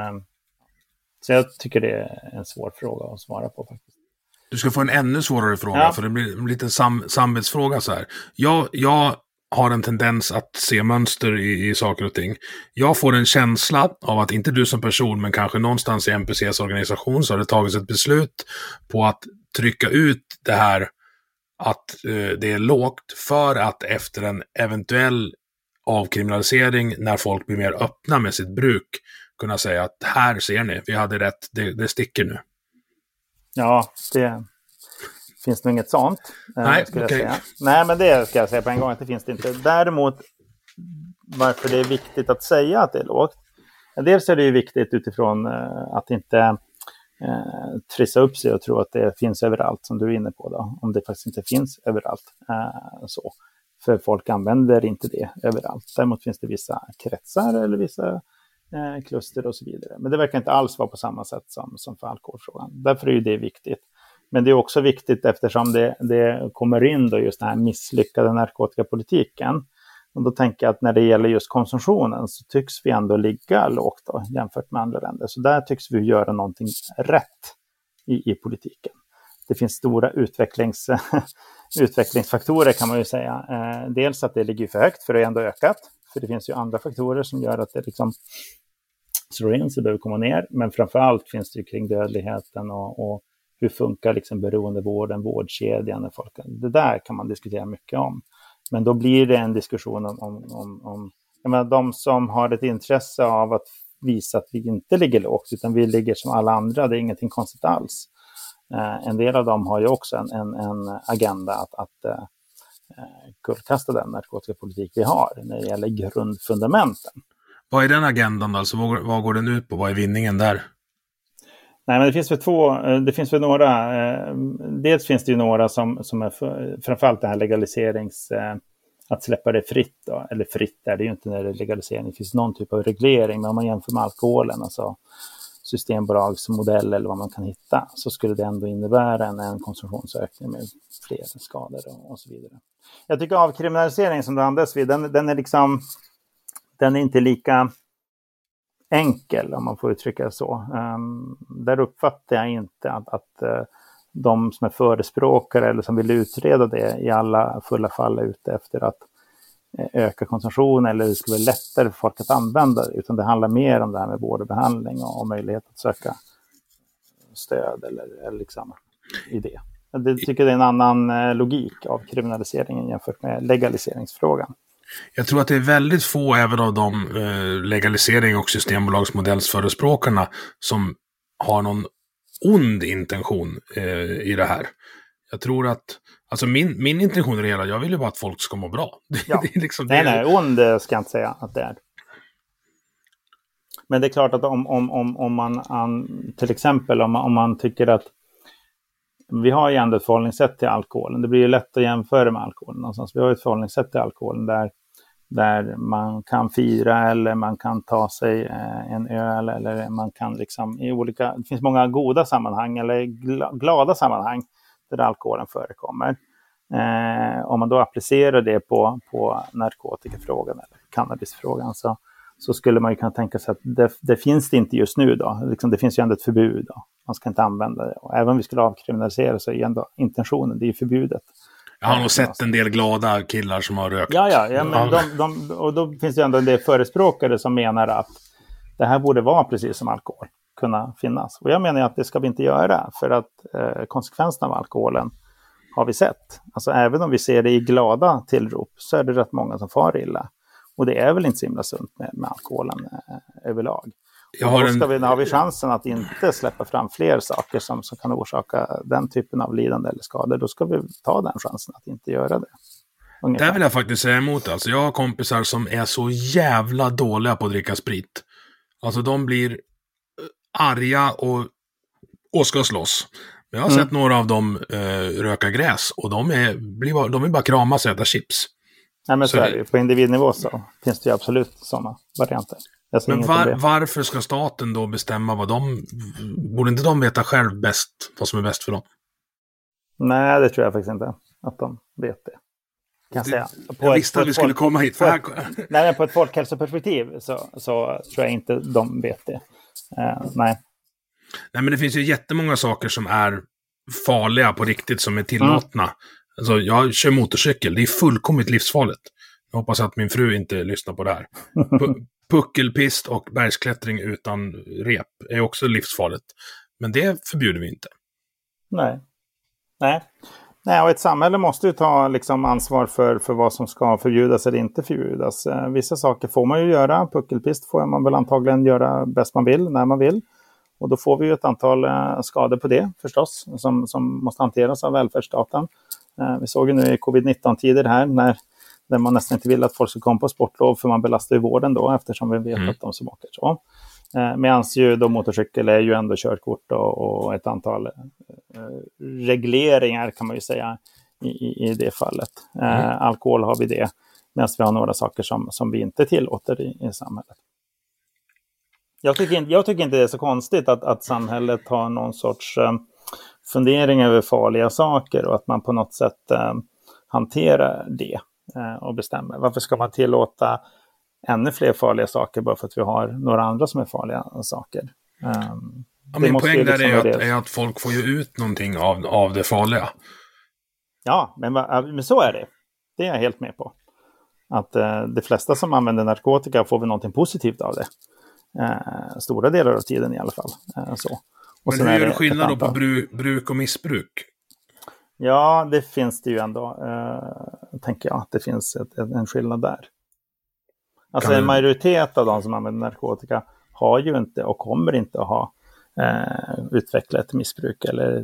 så jag tycker det är en svår fråga att svara på faktiskt. Du ska få en ännu svårare fråga, ja. för det blir en liten sam samvetsfråga så här. Jag, jag har en tendens att se mönster i, i saker och ting. Jag får en känsla av att, inte du som person, men kanske någonstans i NPCs organisation så har det tagits ett beslut på att trycka ut det här att eh, det är lågt för att efter en eventuell avkriminalisering, när folk blir mer öppna med sitt bruk, kunna säga att här ser ni, vi hade rätt, det, det sticker nu. Ja, det finns nog inget sånt. Eh, Nej, okay. Nej, men det ska jag säga på en gång att det finns det inte. Däremot varför det är viktigt att säga att det är lågt. Dels är det ju viktigt utifrån uh, att inte uh, trissa upp sig och tro att det finns överallt, som du är inne på, då, om det faktiskt inte finns överallt. Så. För folk använder inte det överallt. Däremot finns det vissa kretsar eller vissa eh, kluster och så vidare. Men det verkar inte alls vara på samma sätt som, som för alkoholfrågan. Därför är ju det viktigt. Men det är också viktigt eftersom det, det kommer in då just den här misslyckade narkotikapolitiken. Och då tänker jag att när det gäller just konsumtionen så tycks vi ändå ligga lågt då, jämfört med andra länder. Så där tycks vi göra någonting rätt i, i politiken. Det finns stora utvecklings, utvecklingsfaktorer kan man ju säga. Eh, dels att det ligger för högt, för det har ändå ökat. För det finns ju andra faktorer som gör att det liksom slår in sig, behöver komma ner. Men framför allt finns det ju kring dödligheten och, och hur funkar liksom beroendevården, vårdkedjan? Folk, det där kan man diskutera mycket om. Men då blir det en diskussion om, om, om, om jag menar, de som har ett intresse av att visa att vi inte ligger lågt, utan vi ligger som alla andra, det är ingenting konstigt alls. Eh, en del av dem har ju också en, en, en agenda att, att eh, eh kullkasta den narkotikapolitik vi har när det gäller grundfundamenten. Vad är den agendan alltså? Vad, vad går den ut på? Vad är vinningen där? Nej, men det finns väl två, eh, det finns väl några, eh, dels finns det ju några som, som är för, framförallt det här legaliserings, eh, att släppa det fritt då, eller fritt är det ju inte när det är legalisering, det finns någon typ av reglering, men om man jämför med alkoholen, alltså systembolagsmodell eller vad man kan hitta så skulle det ändå innebära en, en konsumtionsökning med fler skador och, och så vidare. Jag tycker avkriminalisering som du andas vid, den, den är liksom den är inte lika enkel om man får uttrycka det så. Um, där uppfattar jag inte att, att uh, de som är förespråkare eller som vill utreda det i alla fulla fall är ute efter att uh, öka konsumtion eller det ska bli lättare för folk att använda det, utan det handlar mer om det här med vård och behandling och, och möjlighet att söka stöd eller, eller liksom i det. Jag tycker det är en annan eh, logik av kriminaliseringen jämfört med legaliseringsfrågan. Jag tror att det är väldigt få, även av de eh, legalisering och systembolagsmodellsförespråkarna, som har någon ond intention eh, i det här. Jag tror att, alltså min, min intention i det hela, jag vill ju bara att folk ska må bra. Ja. det är liksom, nej, nej, ond eh, ska jag inte säga att det är. Men det är klart att om, om, om, om man, till exempel om, om man tycker att vi har ju ändå ett förhållningssätt till alkoholen. Det blir ju lätt att jämföra med alkoholen någonstans. Vi har ett förhållningssätt till alkoholen där där man kan fira eller man kan ta sig eh, en öl eller man kan liksom i olika, det finns många goda sammanhang eller glada sammanhang där alkoholen förekommer. Eh, om man då applicerar det på, på narkotikafrågan eller cannabisfrågan så, så skulle man ju kunna tänka sig att det, det finns det inte just nu då. Liksom, det finns ju ändå ett förbud. Då. Man ska inte använda det. Och även om vi skulle avkriminalisera så är ändå intentionen, det är förbjudet. Jag har nog sett en del glada killar som har rökt. Ja, ja, ja men de, de, och då finns det ändå en del förespråkare som menar att det här borde vara precis som alkohol, kunna finnas. Och jag menar att det ska vi inte göra, för att eh, konsekvenserna av alkoholen har vi sett. Alltså även om vi ser det i glada tillrop så är det rätt många som far illa. Och det är väl inte så himla sunt med, med alkoholen eh, överlag. Jag har, en... vi, har vi chansen att inte släppa fram fler saker som, som kan orsaka den typen av lidande eller skador, då ska vi ta den chansen att inte göra det. Ungefär. Där vill jag faktiskt säga emot. Alltså, jag har kompisar som är så jävla dåliga på att dricka sprit. Alltså de blir eh, arga och, och ska slåss. Men jag har mm. sett några av dem eh, röka gräs och de, är, blir bara, de vill bara kramas och äta chips. Nej, men så, så är det. På individnivå så finns det ju absolut sådana varianter. Men var, varför ska staten då bestämma vad de... Borde inte de veta själv bäst vad som är bäst för dem? Nej, det tror jag faktiskt inte att de vet det. Kan det, säga. På jag ett, visste att vi skulle komma hit. På, här... nej, men på ett folkhälsoperspektiv så, så tror jag inte de vet det. Uh, nej. Nej, men det finns ju jättemånga saker som är farliga på riktigt som är tillåtna. Mm. Alltså, jag kör motorcykel, det är fullkomligt livsfarligt. Jag hoppas att min fru inte lyssnar på det här. Puckelpist och bergsklättring utan rep är också livsfarligt. Men det förbjuder vi inte. Nej. Nej. Nej, och ett samhälle måste ju ta liksom, ansvar för, för vad som ska förbjudas eller inte förbjudas. Eh, vissa saker får man ju göra. Puckelpist får man väl antagligen göra bäst man vill, när man vill. Och då får vi ju ett antal eh, skador på det förstås, som, som måste hanteras av välfärdsstaten. Eh, vi såg ju nu i covid-19-tider här när där man nästan inte vill att folk ska komma på sportlov för man belastar ju vården då eftersom vi vet mm. att de som åker så. Eh, Medan ju då motorcykel är ju ändå körkort och, och ett antal eh, regleringar kan man ju säga i, i, det fallet. Eh, mm. alkohol har vi det, medan vi har några saker som, som vi inte tillåter i, i samhället. Jag tycker, inte, jag tycker inte det är så konstigt att, att samhället har någon sorts eh, fundering över farliga saker och att man på något sätt hanterar det. Eh, och bestämmer. Varför ska man tillåta ännu fler farliga saker bara för att vi har några andra som är farliga saker? Um, ja, min poäng där liksom är, att, är att folk får ju ut någonting av, av det farliga. Ja, men, men så är det. Det är jag helt med på. Att eh, de flesta som använder narkotika får väl någonting positivt av det. Eh, stora delar av tiden i alla fall. Eh, så. Och men hur gör du skillnad då på bruk och missbruk? Ja, det finns det ju ändå, eh, tänker jag. Det finns ett, en skillnad där. Alltså en majoritet av de som använder narkotika har ju inte och kommer inte att ha eh, utvecklat ett missbruk eller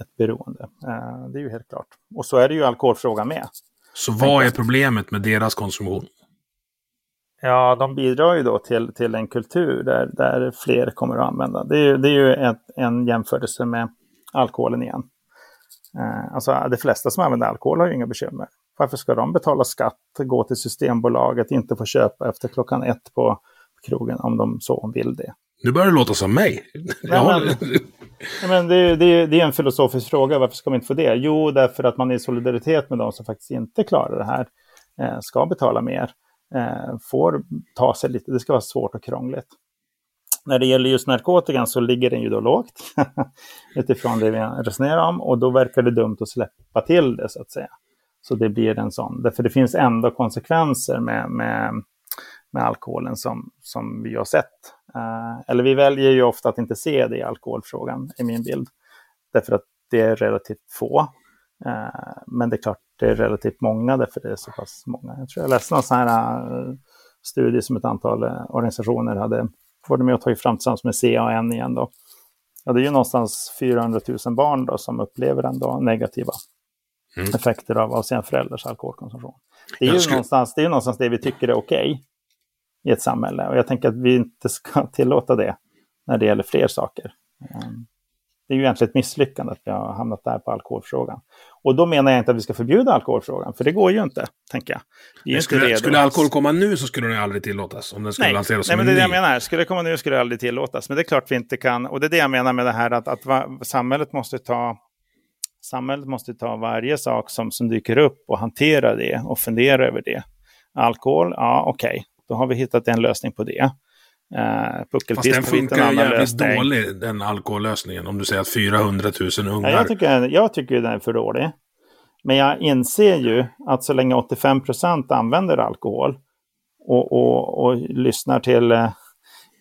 ett beroende. Eh, det är ju helt klart. Och så är det ju alkoholfrågan med. Så vad är problemet med deras konsumtion? Ja, de bidrar ju då till, till en kultur där, där fler kommer att använda. Det är, det är ju ett, en jämförelse med alkoholen igen. Eh, alltså de flesta som använder alkohol har ju inga bekymmer. Varför ska de betala skatt, gå till Systembolaget, inte få köpa efter klockan ett på krogen om de så vill det? Nu börjar det låta som mig. Nej, men, men det, det, det, är en filosofisk fråga, varför ska man inte få det? Jo, därför att man i solidaritet med de som faktiskt inte klarar det här eh, ska betala mer. Eh, får ta sig lite, det ska vara svårt och krångligt. När det gäller just narkotikan så ligger den ju då lågt utifrån det vi resonerar om och då verkar det dumt att släppa till det så att säga. Så det blir en sån, därför det finns ändå konsekvenser med, med, med alkoholen som, som vi har sett. Uh, eller vi väljer ju ofta att inte se det i alkoholfrågan, i min bild. Därför att det är relativt få. Uh, men det är klart, det är relativt många därför det är så pass många. Jag tror jag läste någon sån här uh, studie som ett antal organisationer hade varit med och tagit fram tillsammans med CAN igen. Då. Ja, det är ju någonstans 400 000 barn då, som upplever ändå negativa mm. effekter av, av sina föräldrars alkoholkonsumtion. Det är, ju skulle... någonstans, det är någonstans det vi tycker är okej okay i ett samhälle. Och jag tänker att vi inte ska tillåta det när det gäller fler saker. Ehm, det är ju egentligen ett misslyckande att vi har hamnat där på alkoholfrågan. Och då menar jag inte att vi ska förbjuda alkoholfrågan, för det går ju inte, tänker jag. Vi skulle, skulle alkohol komma nu så skulle den aldrig tillåtas, om den skulle Nej. lanseras som Nej, men det är det jag menar. Skulle det komma nu skulle det aldrig tillåtas. Men det är klart vi inte kan, och det är det jag menar med det här att, att va, samhället måste ta Samhället måste ta varje sak som, som dyker upp och hantera det och fundera över det. Alkohol, ja okej, okay. då har vi hittat en lösning på det. Uh, Fast den funkar jävligt lösning. dålig, den alkohollösningen, om du säger att 400 000 ungar... Ja, jag, tycker, jag tycker den är för dålig. Men jag inser ju att så länge 85 procent använder alkohol och, och, och lyssnar till... Uh,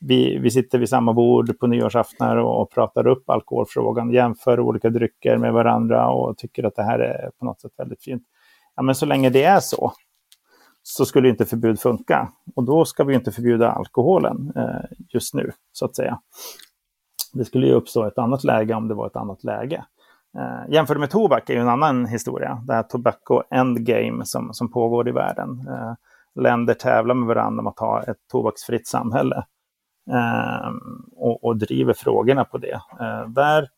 vi, vi sitter vid samma bord på nyårsaftnar och, och pratar upp alkoholfrågan, jämför olika drycker med varandra och tycker att det här är på något sätt väldigt fint. Ja, men så länge det är så, så skulle inte förbud funka. Och då ska vi inte förbjuda alkoholen eh, just nu, så att säga. Det skulle ju uppstå ett annat läge om det var ett annat läge. Eh, jämfört med tobak är ju en annan historia. Det här tobacco endgame som, som pågår i världen. Eh, länder tävlar med varandra om att ha ett tobaksfritt samhälle. Eh, och, och, driver frågorna på det. Eh, där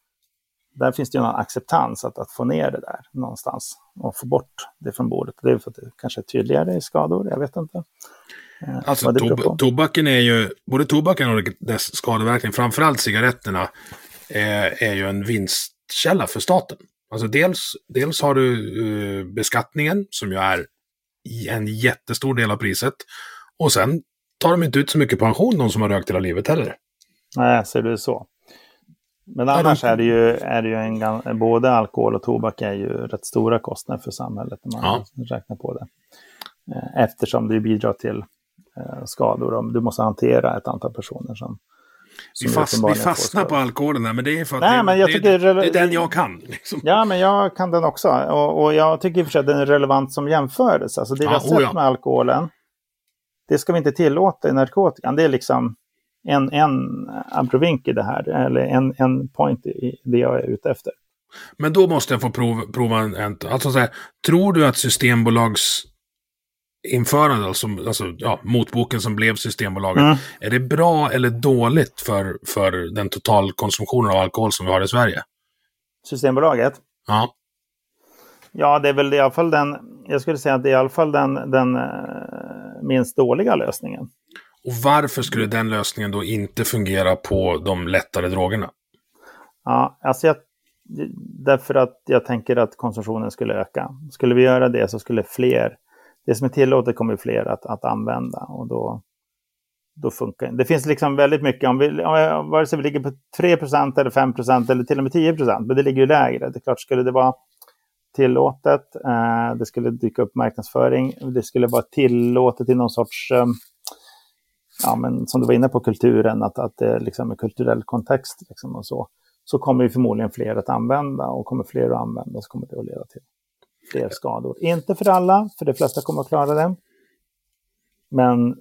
där finns det ju någon acceptans att, att få ner det där någonstans och få bort det från bordet. Det är för att det kanske är tydligare i skador, jag vet inte. Eh, alltså tob tobaken är ju, både tobaken och dess skadeverkning, framförallt cigaretterna, är, är ju en vinstkälla för staten. Alltså dels, dels har du uh, beskattningen som ju är en jättestor del av priset. Och sen tar de inte ut så mycket pension, de som har rökt hela livet heller. Nej, ser du så. Men annars är det ju, är det ju en, både alkohol och tobak är ju rätt stora kostnader för samhället när man ja. räknar på det. Eh, eftersom det bidrar till eh, skador du måste hantera ett antal personer som, som vi, fast, vi fastnar på alkoholen där, men det är för att Nej, det, men jag det, tycker det, det är den jag kan. Liksom. Ja, men jag kan den också. Och, och jag tycker i och för sig att den är relevant som jämförelse. Alltså det vi har sett med alkoholen, det ska vi inte tillåta i narkotikan. Det är liksom en, en abrovink i det här, eller en, en point i det jag är ute efter. Men då måste jag få prova, prova en, alltså så här, tror du att Systembolags införande, alltså, alltså ja, motboken som blev Systembolaget, mm. är det bra eller dåligt för, för den totalkonsumtionen av alkohol som vi har i Sverige? Systembolaget? Ja. Ja, det är väl i alla fall den, jag skulle säga att det är i alla fall den, den uh, minst dåliga lösningen. Och varför skulle den lösningen då inte fungera på de lättare drogerna? Ja, alltså jag, därför att jag tänker att konsumtionen skulle öka. Skulle vi göra det så skulle fler, det som är tillåtet kommer fler att, att använda och då, då funkar det. Det finns liksom väldigt mycket, om vi, vare sig vi ligger på 3% eller 5% eller till och med 10% men det ligger ju lägre. Det är klart, skulle det vara tillåtet, eh, det skulle dyka upp marknadsföring, det skulle vara tillåtet i någon sorts eh, ja, men som du var inne på, kulturen, att, att det är liksom en kulturell kontext liksom och så, så kommer ju förmodligen fler att använda och kommer fler att använda så kommer det att leda till fler skador. Inte för alla, för de flesta kommer att klara det. Men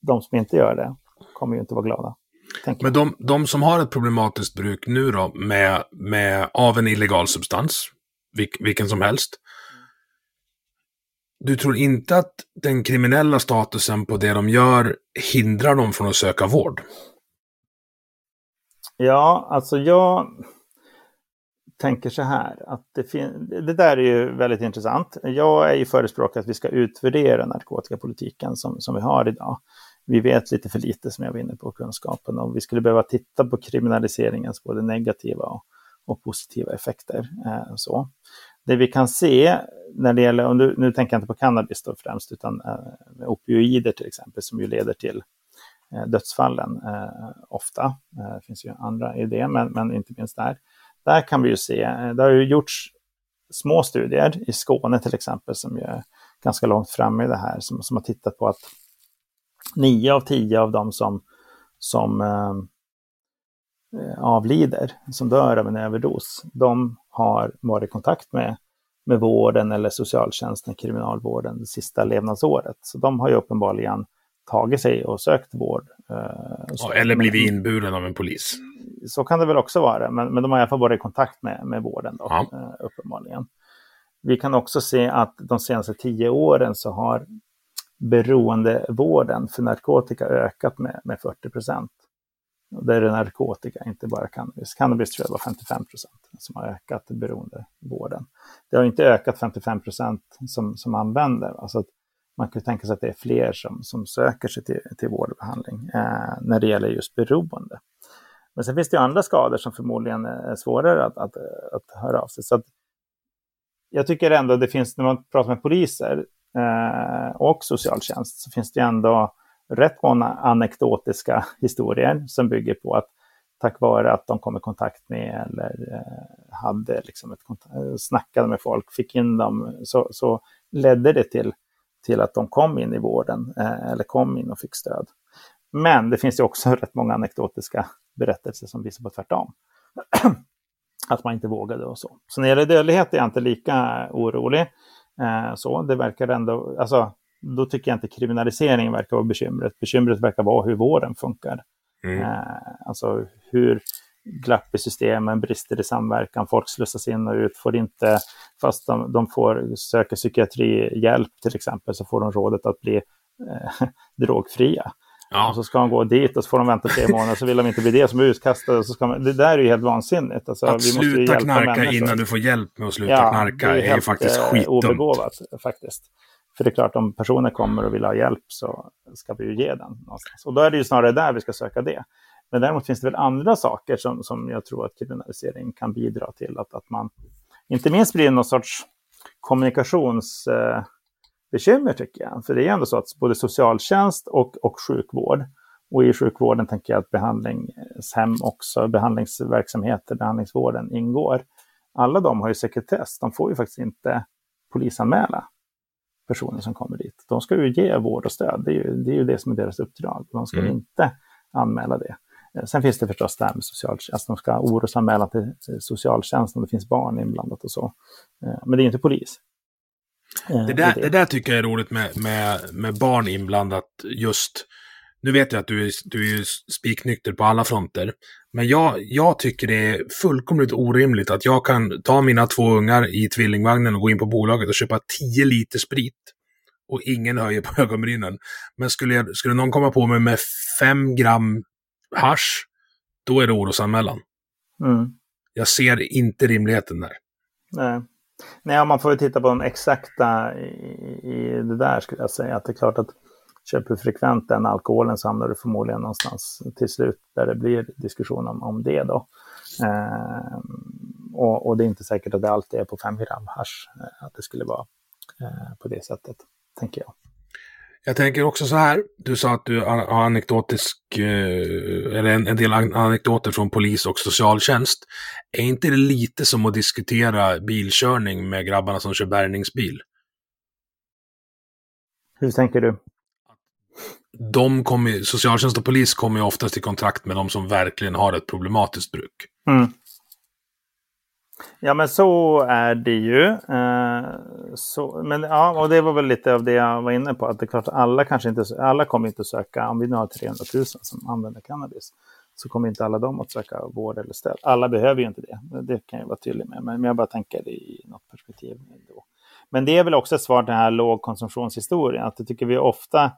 de som inte gör det kommer ju inte vara glada. Men de, de, som har ett problematiskt bruk nu då, med, med, av en illegal substans, vilk, vilken som helst, du tror inte att den kriminella statusen på det de gör hindrar dem från att söka vård? Ja, alltså jag tänker så här att det, det där är ju väldigt intressant. Jag är ju förespråkare att vi ska utvärdera narkotikapolitiken som, som vi har idag. vi vet lite för lite som jag var inne på kunskapen och vi skulle behöva titta på kriminaliseringens både negativa och, och positiva effekter. Eh, så. Det vi kan se när det gäller, nu, nu tänker jag inte på cannabis då främst, utan eh, opioider till exempel som ju leder till eh, dödsfallen eh, ofta. Eh, det finns ju andra idéer, men, men inte minst där. Där kan vi ju se, eh, det har ju gjorts små studier i Skåne till exempel som ju är ganska långt framme i det här, som, som har tittat på att nio av tio av dem som, som eh, avlider, som dör av en överdos, de har varit i kontakt med, med vården eller socialtjänsten, kriminalvården, det sista levnadsåret. Så de har ju uppenbarligen tagit sig och sökt vård. Eh, eller blivit inburen av en polis. Så kan det väl också vara, men, men de har i alla fall varit i kontakt med, med vården då, ja. eh, uppenbarligen. Vi kan också se att de senaste tio åren så har beroendevården för narkotika ökat med, med 40 procent. Det är narkotika, inte bara cannabis. Cannabis tror jag var 55 procent som har ökat beroendevården. Det har inte ökat 55 procent som, som använder. Alltså man kan tänka sig att det är fler som, som söker sig till, till vård och behandling eh, när det gäller just beroende. Men sen finns det andra skador som förmodligen är svårare att, att, att höra av sig. Så jag tycker ändå det finns, när man pratar med poliser, eh, och socialtjänst så finns det ändå rätt många anekdotiska historier som bygger på att tack vare att de kom i kontakt med eller eh, hade liksom ett kontakt, eh, snackade med folk, fick in dem, så, så ledde det till, till att de kom in i vården eh, eller kom in och fick stöd. Men det finns ju också rätt många anekdotiska berättelser som visar på tvärtom. att man inte vågade och så. Så när det gäller dödlighet är jag inte lika orolig. Eh, så det verkar ändå, alltså, då tycker jag inte kriminalisering verkar vara bekymret. Bekymret verkar vara hur vården funkar. Mm. Eh, alltså hur glapp i systemen, brister i samverkan, folk slussas in och ut, får inte, fast de, de får söka psykiatrihjälp till exempel, så får de rådet att bli eh, drogfria. Ja. Och så ska de gå dit och så får de vänta tre månader så vill de inte bli det som är utkastade. Så ska man, det där är ju helt vansinnigt. Alltså, att sluta knarka människor. innan du får hjälp med att sluta ja, knarka är, är helt, faktiskt skitdumt. obegåvat faktiskt. För det är klart, om personer kommer och vill ha hjälp så ska vi ju ge den någonstans. Och då är det ju snarare där vi ska söka det. Men däremot finns det väl andra saker som, som jag tror att kriminalisering kan bidra till. Att, att man inte minst blir någon sorts kommunikationsbekymmer, Eh, tycker jag. För det är ändå så att både socialtjänst och, och sjukvård, och i sjukvården tänker jag att behandlingshem också, behandlingsverksamheter, behandlingsvården ingår. Alla de har ju sekretess, de får ju faktiskt inte polisanmäla personer som kommer dit. De ska ju ge vård och stöd, det är ju det, är ju det som är deras uppdrag. De ska mm. inte anmäla det. Sen finns det förstås det här med socialtjänst, alltså de ska orosanmäla till socialtjänst om det finns barn inblandat och så. Men det är inte polis. Eh, det där, det där tycker jag är roligt med, med, med barn inblandat just. Nu vet jag att du är, du är spiknykter på alla fronter. Men jag, jag tycker det är fullkomligt orimligt att jag kan ta mina två ungar i tvillingvagnen och gå in på bolaget och köpa 10 liter sprit. Och ingen höjer på ögonbrynen. Men skulle, jag, skulle någon komma på mig med 5 gram hash, då är det orosanmälan. Mm. Jag ser inte rimligheten där. Nej. Nej, man får ju titta på de exakta i, i det där skulle jag säga. Att det är klart att köper du frekvent den alkoholen så hamnar du förmodligen någonstans till slut där det blir diskussion om, om det då. Eh, och, och, det är inte säkert att det alltid är på 5 gram hash, eh, att det skulle vara eh, på det sättet, tänker jag. Jag tänker också så här, du sa att du har anekdotisk, eh, eller en, en del anekdoter från polis och socialtjänst. Är inte det lite som att diskutera bilkörning med grabbarna som kör bärgningsbil? Hur tänker du? De kommer, socialtjänst och polis kommer ju oftast i kontakt med de som verkligen har ett problematiskt bruk. Mm. Ja, men så är det ju. Eh, så, men ja, och det var väl lite av det jag var inne på. Att det är klart, alla kanske inte, alla kommer inte söka, om vi nu har 300 000 som använder cannabis, så kommer inte alla de att söka vård eller stöd. Alla behöver ju inte det, det kan jag vara tydlig med. Men jag bara tänker i något perspektiv. Ändå. Men det är väl också ett svar till den här lågkonsumtionshistorien, att det tycker vi ofta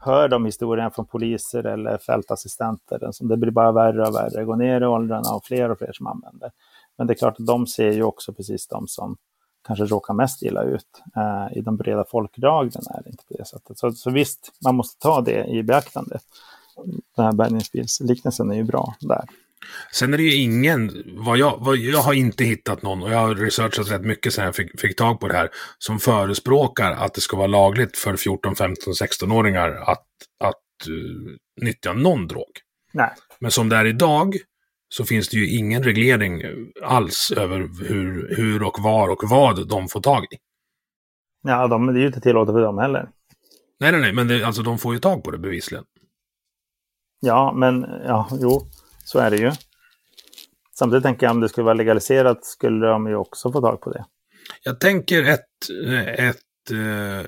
hör de historierna från poliser eller fältassistenter. Som det blir bara värre och värre, går ner i åldrarna och fler och fler som använder. Men det är klart att de ser ju också precis de som kanske råkar mest illa ut. Eh, I de breda folklagren är det inte på det sättet. Så, så visst, man måste ta det i beaktande. Den här bärgningsbilsliknelsen är ju bra där. Sen är det ju ingen, vad jag, vad, jag har inte hittat någon, och jag har researchat rätt mycket sen jag fick, fick tag på det här, som förespråkar att det ska vara lagligt för 14, 15, 16-åringar att, att uh, nyttja någon drog. Nej. Men som det är idag så finns det ju ingen reglering alls över hur, hur och var och vad de får tag i. Ja, de, det är ju inte tillåtet för dem heller. Nej, nej, nej, men det, alltså de får ju tag på det bevisligen. Ja, men ja, jo, så är det ju. Samtidigt tänker jag om det skulle vara legaliserat skulle de ju också få tag på det. Jag tänker ett, ett uh,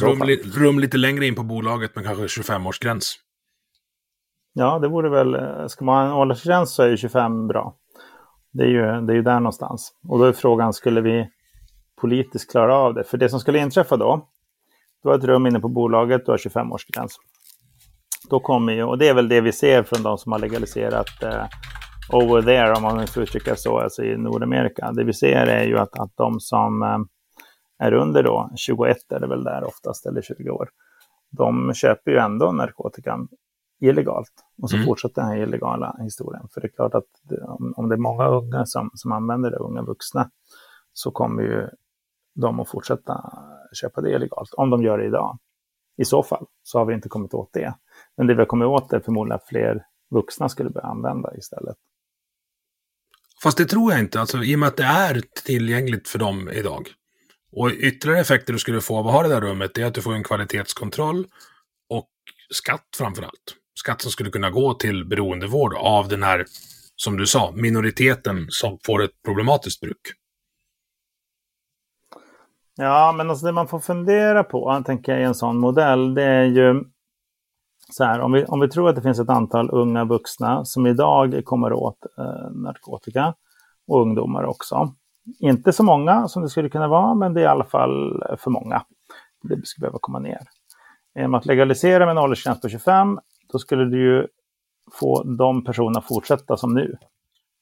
rum, rum, lite längre in på bolaget med kanske 25-årsgräns. Ja, det vore väl, ska man ha en åldersgräns så är ju 25 bra. Det är, ju, det är ju där någonstans. Och då är frågan, skulle vi politiskt klara av det? För det som skulle inträffa då, du har ett rum inne på bolaget, du har 25-årsgräns. Då kommer ju, och det är väl det vi ser från de som har legaliserat eh, over there, om man får uttrycka så, alltså i Nordamerika. Det vi ser är ju att, att de som eh, är under då, 21 är det väl där oftast, eller 20 år, de köper ju ändå narkotikan illegalt. Och så mm. fortsätter den här illegala historien. För det är klart att om, om, det är många unga som, som använder det, unga vuxna, så kommer ju de att fortsätta köpa det illegalt. Om de gör det idag. I så fall så har vi inte kommit åt det. Men det vi har kommit åt är förmodligen att fler vuxna skulle börja använda istället. Fast det tror jag inte, alltså, i och med att det är tillgängligt för dem idag. Och ytterligare effekter du skulle få av att ha det där rummet är att du får en kvalitetskontroll och skatt framför allt. Skatt som skulle kunna gå till beroendevård av den här, som du sa, minoriteten som får ett problematiskt bruk. Ja, men alltså det man får fundera på, tänker jag, i en sån modell, det är ju så här, om vi, om vi tror att det finns ett antal unga vuxna som idag kommer åt eh, narkotika och ungdomar också. Inte så många som det skulle kunna vara, men det är i alla fall eh, för många. Det skulle behöva komma ner. Genom att legalisera med en åldersgräns på 25, då skulle du ju få de personerna fortsätta som nu.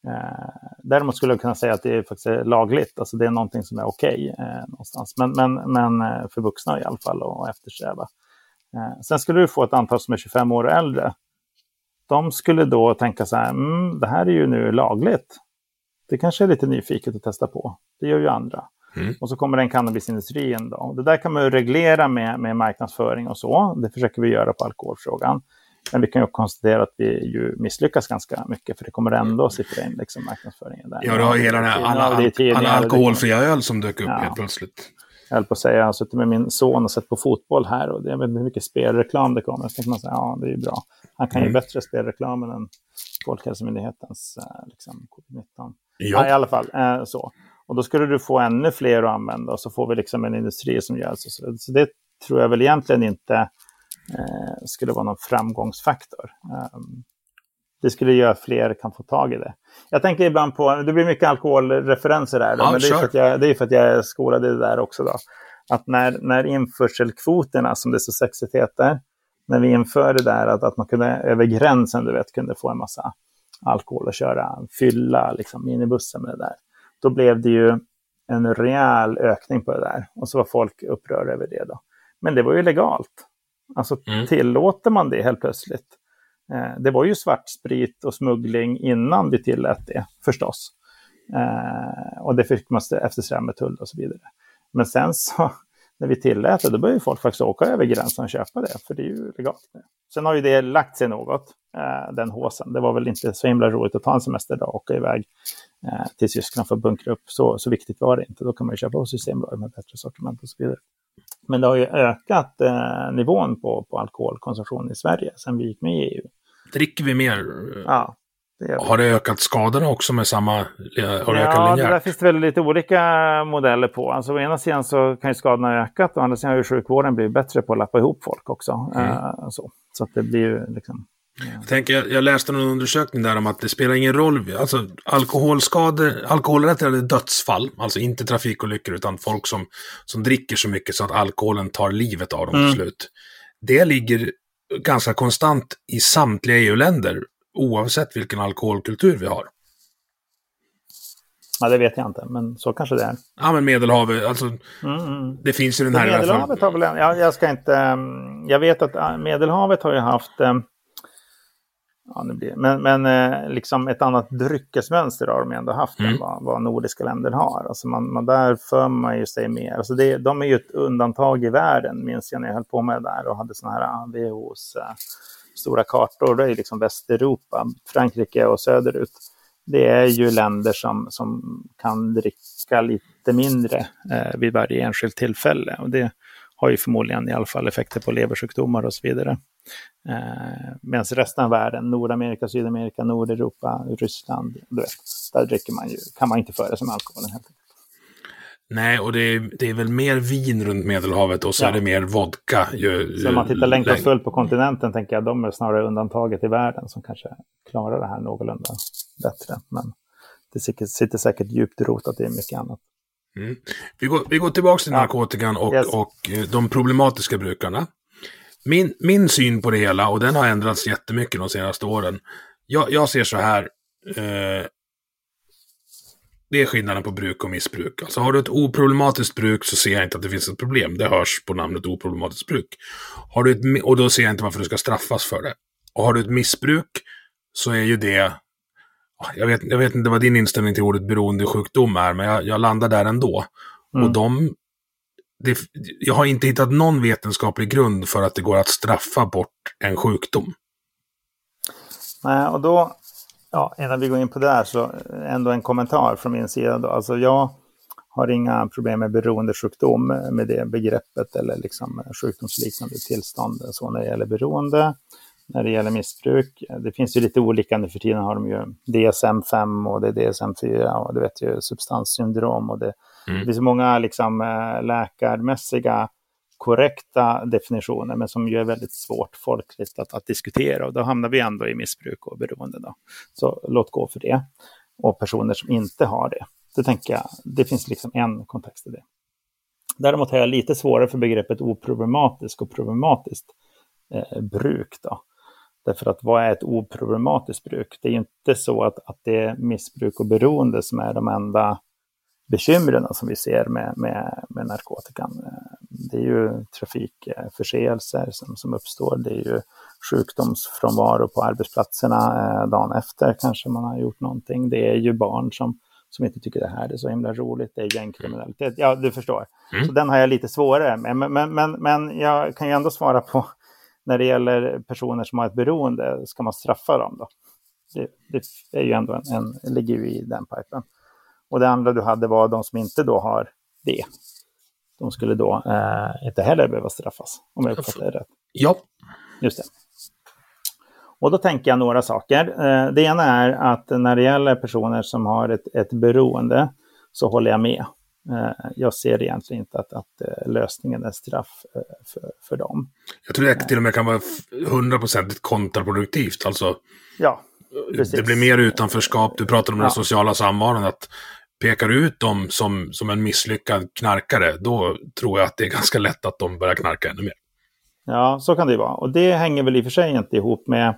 Eh, däremot skulle jag kunna säga att det är faktiskt eh, lagligt, alltså det är någonting som är okej okay, eh, någonstans. Men, men, men eh, för vuxna i alla fall att eftersträva. Eh, sen skulle du få ett antal som är 25 år och äldre. De skulle då tänka så här, mm, det här är ju nu lagligt. Det kanske är lite nyfiket att testa på. Det gör ju andra. Mm. Och så kommer den cannabisindustrin. Då. Det där kan man ju reglera med, med marknadsföring och så. Det försöker vi göra på alkoholfrågan. Men vi kan ju konstatera att vi ju misslyckas ganska mycket för det kommer ändå att sippra in liksom, marknadsföringen där. Ja, du har hela den här alla, alla alkoholfria öl som dök upp ja. helt plötsligt jag höll på att säga, jag har suttit med min son och sett på fotboll här och det, jag vet inte hur mycket spelreklam det kommer. Så tänker man säga, ja det är ju bra. Han kan mm. ju bättre spelreklam än Folkhälsomyndighetens eh, liksom, covid-19. Ja. ja. I alla fall, eh, så. Och då skulle du få ännu fler att använda och så får vi liksom en industri som gör så. Så det tror jag väl egentligen inte eh, skulle vara någon framgångsfaktor. Um, det skulle göra att fler kan få tag i det. Jag tänker ibland på, det blir mycket alkoholreferenser här, ja, men det är, för att jag, det är för att jag är skolad i det där också. Då. Att när, när införselkvoterna, som det så sexigt heter, när vi införde det där att, att man kunde över gränsen, du vet, kunde få en massa alkohol och köra fylla liksom, minibussen med det där. Då blev det ju en rejäl ökning på det där. Och så var folk upprörda över det då. Men det var ju legalt. Alltså mm. tillåter man det helt plötsligt, Eh, det var ju svartsprit och smuggling innan vi tillät det förstås. Eh, och det fick man eftersträva med tull och så vidare. Men sen så, när vi tillät det, då började folk faktiskt åka över gränsen och köpa det, för det är ju legalt. Sen har ju det lagt sig något, eh, den håsen. Det var väl inte så himla roligt att ta en semesterdag och åka iväg eh, till Tyskland för att bunkra upp. Så, så viktigt var det inte. Då kan man ju köpa på Systembolaget med bättre sortiment och så vidare. Men det har ju ökat eh, nivån på, på alkoholkonsumtion i Sverige sedan vi gick med i EU. Dricker vi mer? Ja. Det har det ökat skadorna också med samma... Har det ja, det där finns det väl lite olika modeller på. Alltså å ena sidan så kan ju skadorna ha ökat, å andra sidan har ju sjukvården blivit bättre på att lappa ihop folk också. Mm. Uh, så. så att det blir ju liksom... Jag, tänker, jag, jag läste någon undersökning där om att det spelar ingen roll. Alltså alkoholskador, alkoholrelaterade dödsfall, alltså inte trafikolyckor utan folk som, som dricker så mycket så att alkoholen tar livet av dem mm. till slut. Det ligger ganska konstant i samtliga EU-länder, oavsett vilken alkoholkultur vi har. Ja, det vet jag inte, men så kanske det är. Ja, men Medelhavet, alltså. Mm, mm. Det finns ju den här... Medelhavet har väl en, ja, jag ska inte... mm, Jag vet att äh, Medelhavet har ju haft... Ja, nu blir, men men eh, liksom ett annat dryckesmönster har de ändå haft Mm. än vad, vad nordiska länder har. Alltså man, man, där för man ju sig mer. Alltså det, de är ju ett undantag i världen, minns jag när jag höll på med det där och hade sådana här ah, WHOs eh, stora kartor. Det är liksom Västeuropa, Frankrike och söderut. Det är ju länder som, som kan dricka lite mindre eh, vid varje enskilt tillfälle. Och det har ju förmodligen i alla fall effekter på leversjukdomar och så vidare. Eh, Medan resten av världen, Nordamerika, Sydamerika, Nordeuropa, Ryssland, du vet, där dricker man ju, kan man inte föra sig med alkoholen. Helt enkelt. Nej, och det är, det är väl mer vin runt Medelhavet och så Ja. är det mer vodka. Ju, Så om man tittar längt och läng- fullt på kontinenten tänker jag de är snarare undantaget i världen som kanske klarar det här någorlunda bättre. Men det sitter, sitter säkert djupt rotat i mycket annat. Mm. Vi, går, vi går tillbaka till narkotikan och, Yes. och eh, de problematiska brukarna. Min, min syn på det hela, och den har ändrats jättemycket de senaste åren. Jag, jag ser så här. Eh, det är skillnaden på bruk och missbruk. Alltså har du ett oproblematiskt bruk så ser jag inte att det finns ett problem. Det hörs på namnet oproblematiskt bruk. Har du ett, och då ser jag inte varför du ska straffas för det. Och har du ett missbruk så är ju det jag vet, jag vet inte vad din inställning till ordet beroendesjukdom är, men jag, jag landar där ändå. Mm. Och de... Det, jag har inte hittat någon vetenskaplig grund för att det går att straffa bort en sjukdom. Nej, och då, ja, innan vi går in på det här så ändå en kommentar från min sida. Då. Alltså jag har inga problem med beroendesjukdom med det begreppet eller liksom sjukdomsliknande tillstånd så när det gäller beroende. När det gäller missbruk, det finns ju lite olika nu för tiden har de ju DSM-5 och det är DSM-4 och du vet ju substanssyndrom och det, Mm. det finns många liksom eh, läkarmässiga korrekta definitioner, men som ju är väldigt svårt folkligt att, att diskutera. Och då hamnar vi ändå i missbruk och beroende. Då. Så låt gå för det. Och personer som inte har det. Det tänker jag, det finns liksom en kontext i det. Däremot har jag lite svårare för begreppet oproblematisk och problematiskt eh, bruk. Då. Därför att vad är ett oproblematiskt bruk? Det är ju inte så att, att det är missbruk och beroende som är de enda bekymren som vi ser med, med, med narkotikan. Det är ju trafikförseelser som, som uppstår. Det är ju sjukdomsfrånvaro på arbetsplatserna eh, dagen efter kanske man har gjort någonting. Det är ju barn som, som inte tycker det här är så himla roligt. Det är gängkriminalitet. Ja, du förstår. Mm. Så den har jag lite svårare med. Men, men, men, men jag kan ju ändå svara på när det gäller personer som har ett beroende, ska man straffa dem då? Det, det är ju ändå en, en, ligger ju i den pipen. Och det andra du hade var de som inte då har det. De skulle då eh, inte heller behöva straffas, om jag uppfattar det rätt. Ja, Just det. Och då tänker jag några saker. Eh, det ena är att när det gäller personer som har ett, ett beroende så håller jag med. Eh, jag ser egentligen inte att, att eh, lösningen är straff eh, för, för dem. jag tror det till och med kan vara hundraprocentigt kontraproduktivt. Alltså, Ja, Precis. det blir mer utanförskap. Du pratar om den Ja. sociala samvaron. Att pekar du ut dem som, som en misslyckad knarkare, då tror jag att det är ganska lätt att de börjar knarka ännu mer. Ja, så kan det ju vara. Och det hänger väl i och för sig inte ihop med,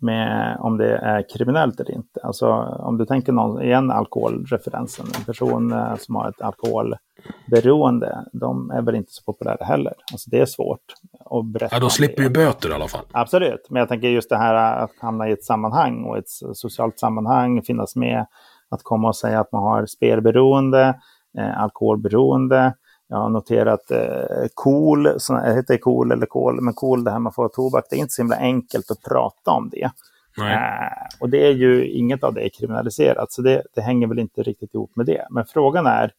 med om det är kriminellt eller inte. Alltså om du tänker någon, igen alkoholreferensen, en person eh, som har ett alkoholberoende, de är väl inte så populära heller. Alltså det är svårt att berätta. Ja, de slipper ju böter i alla fall. Absolut, men jag tänker just det här att hamna i ett sammanhang och ett socialt sammanhang, finnas med, att komma och säga att man har spelberoende, eh, alkoholberoende. Jag har noterat eh, KOL, såna, heter KOL eller KOL, men KOL, det här man får tobak, det är inte så himla enkelt att prata om det. Eh, och det är ju, inget av det är kriminaliserat, så det, det hänger väl inte riktigt ihop med det. Men frågan är,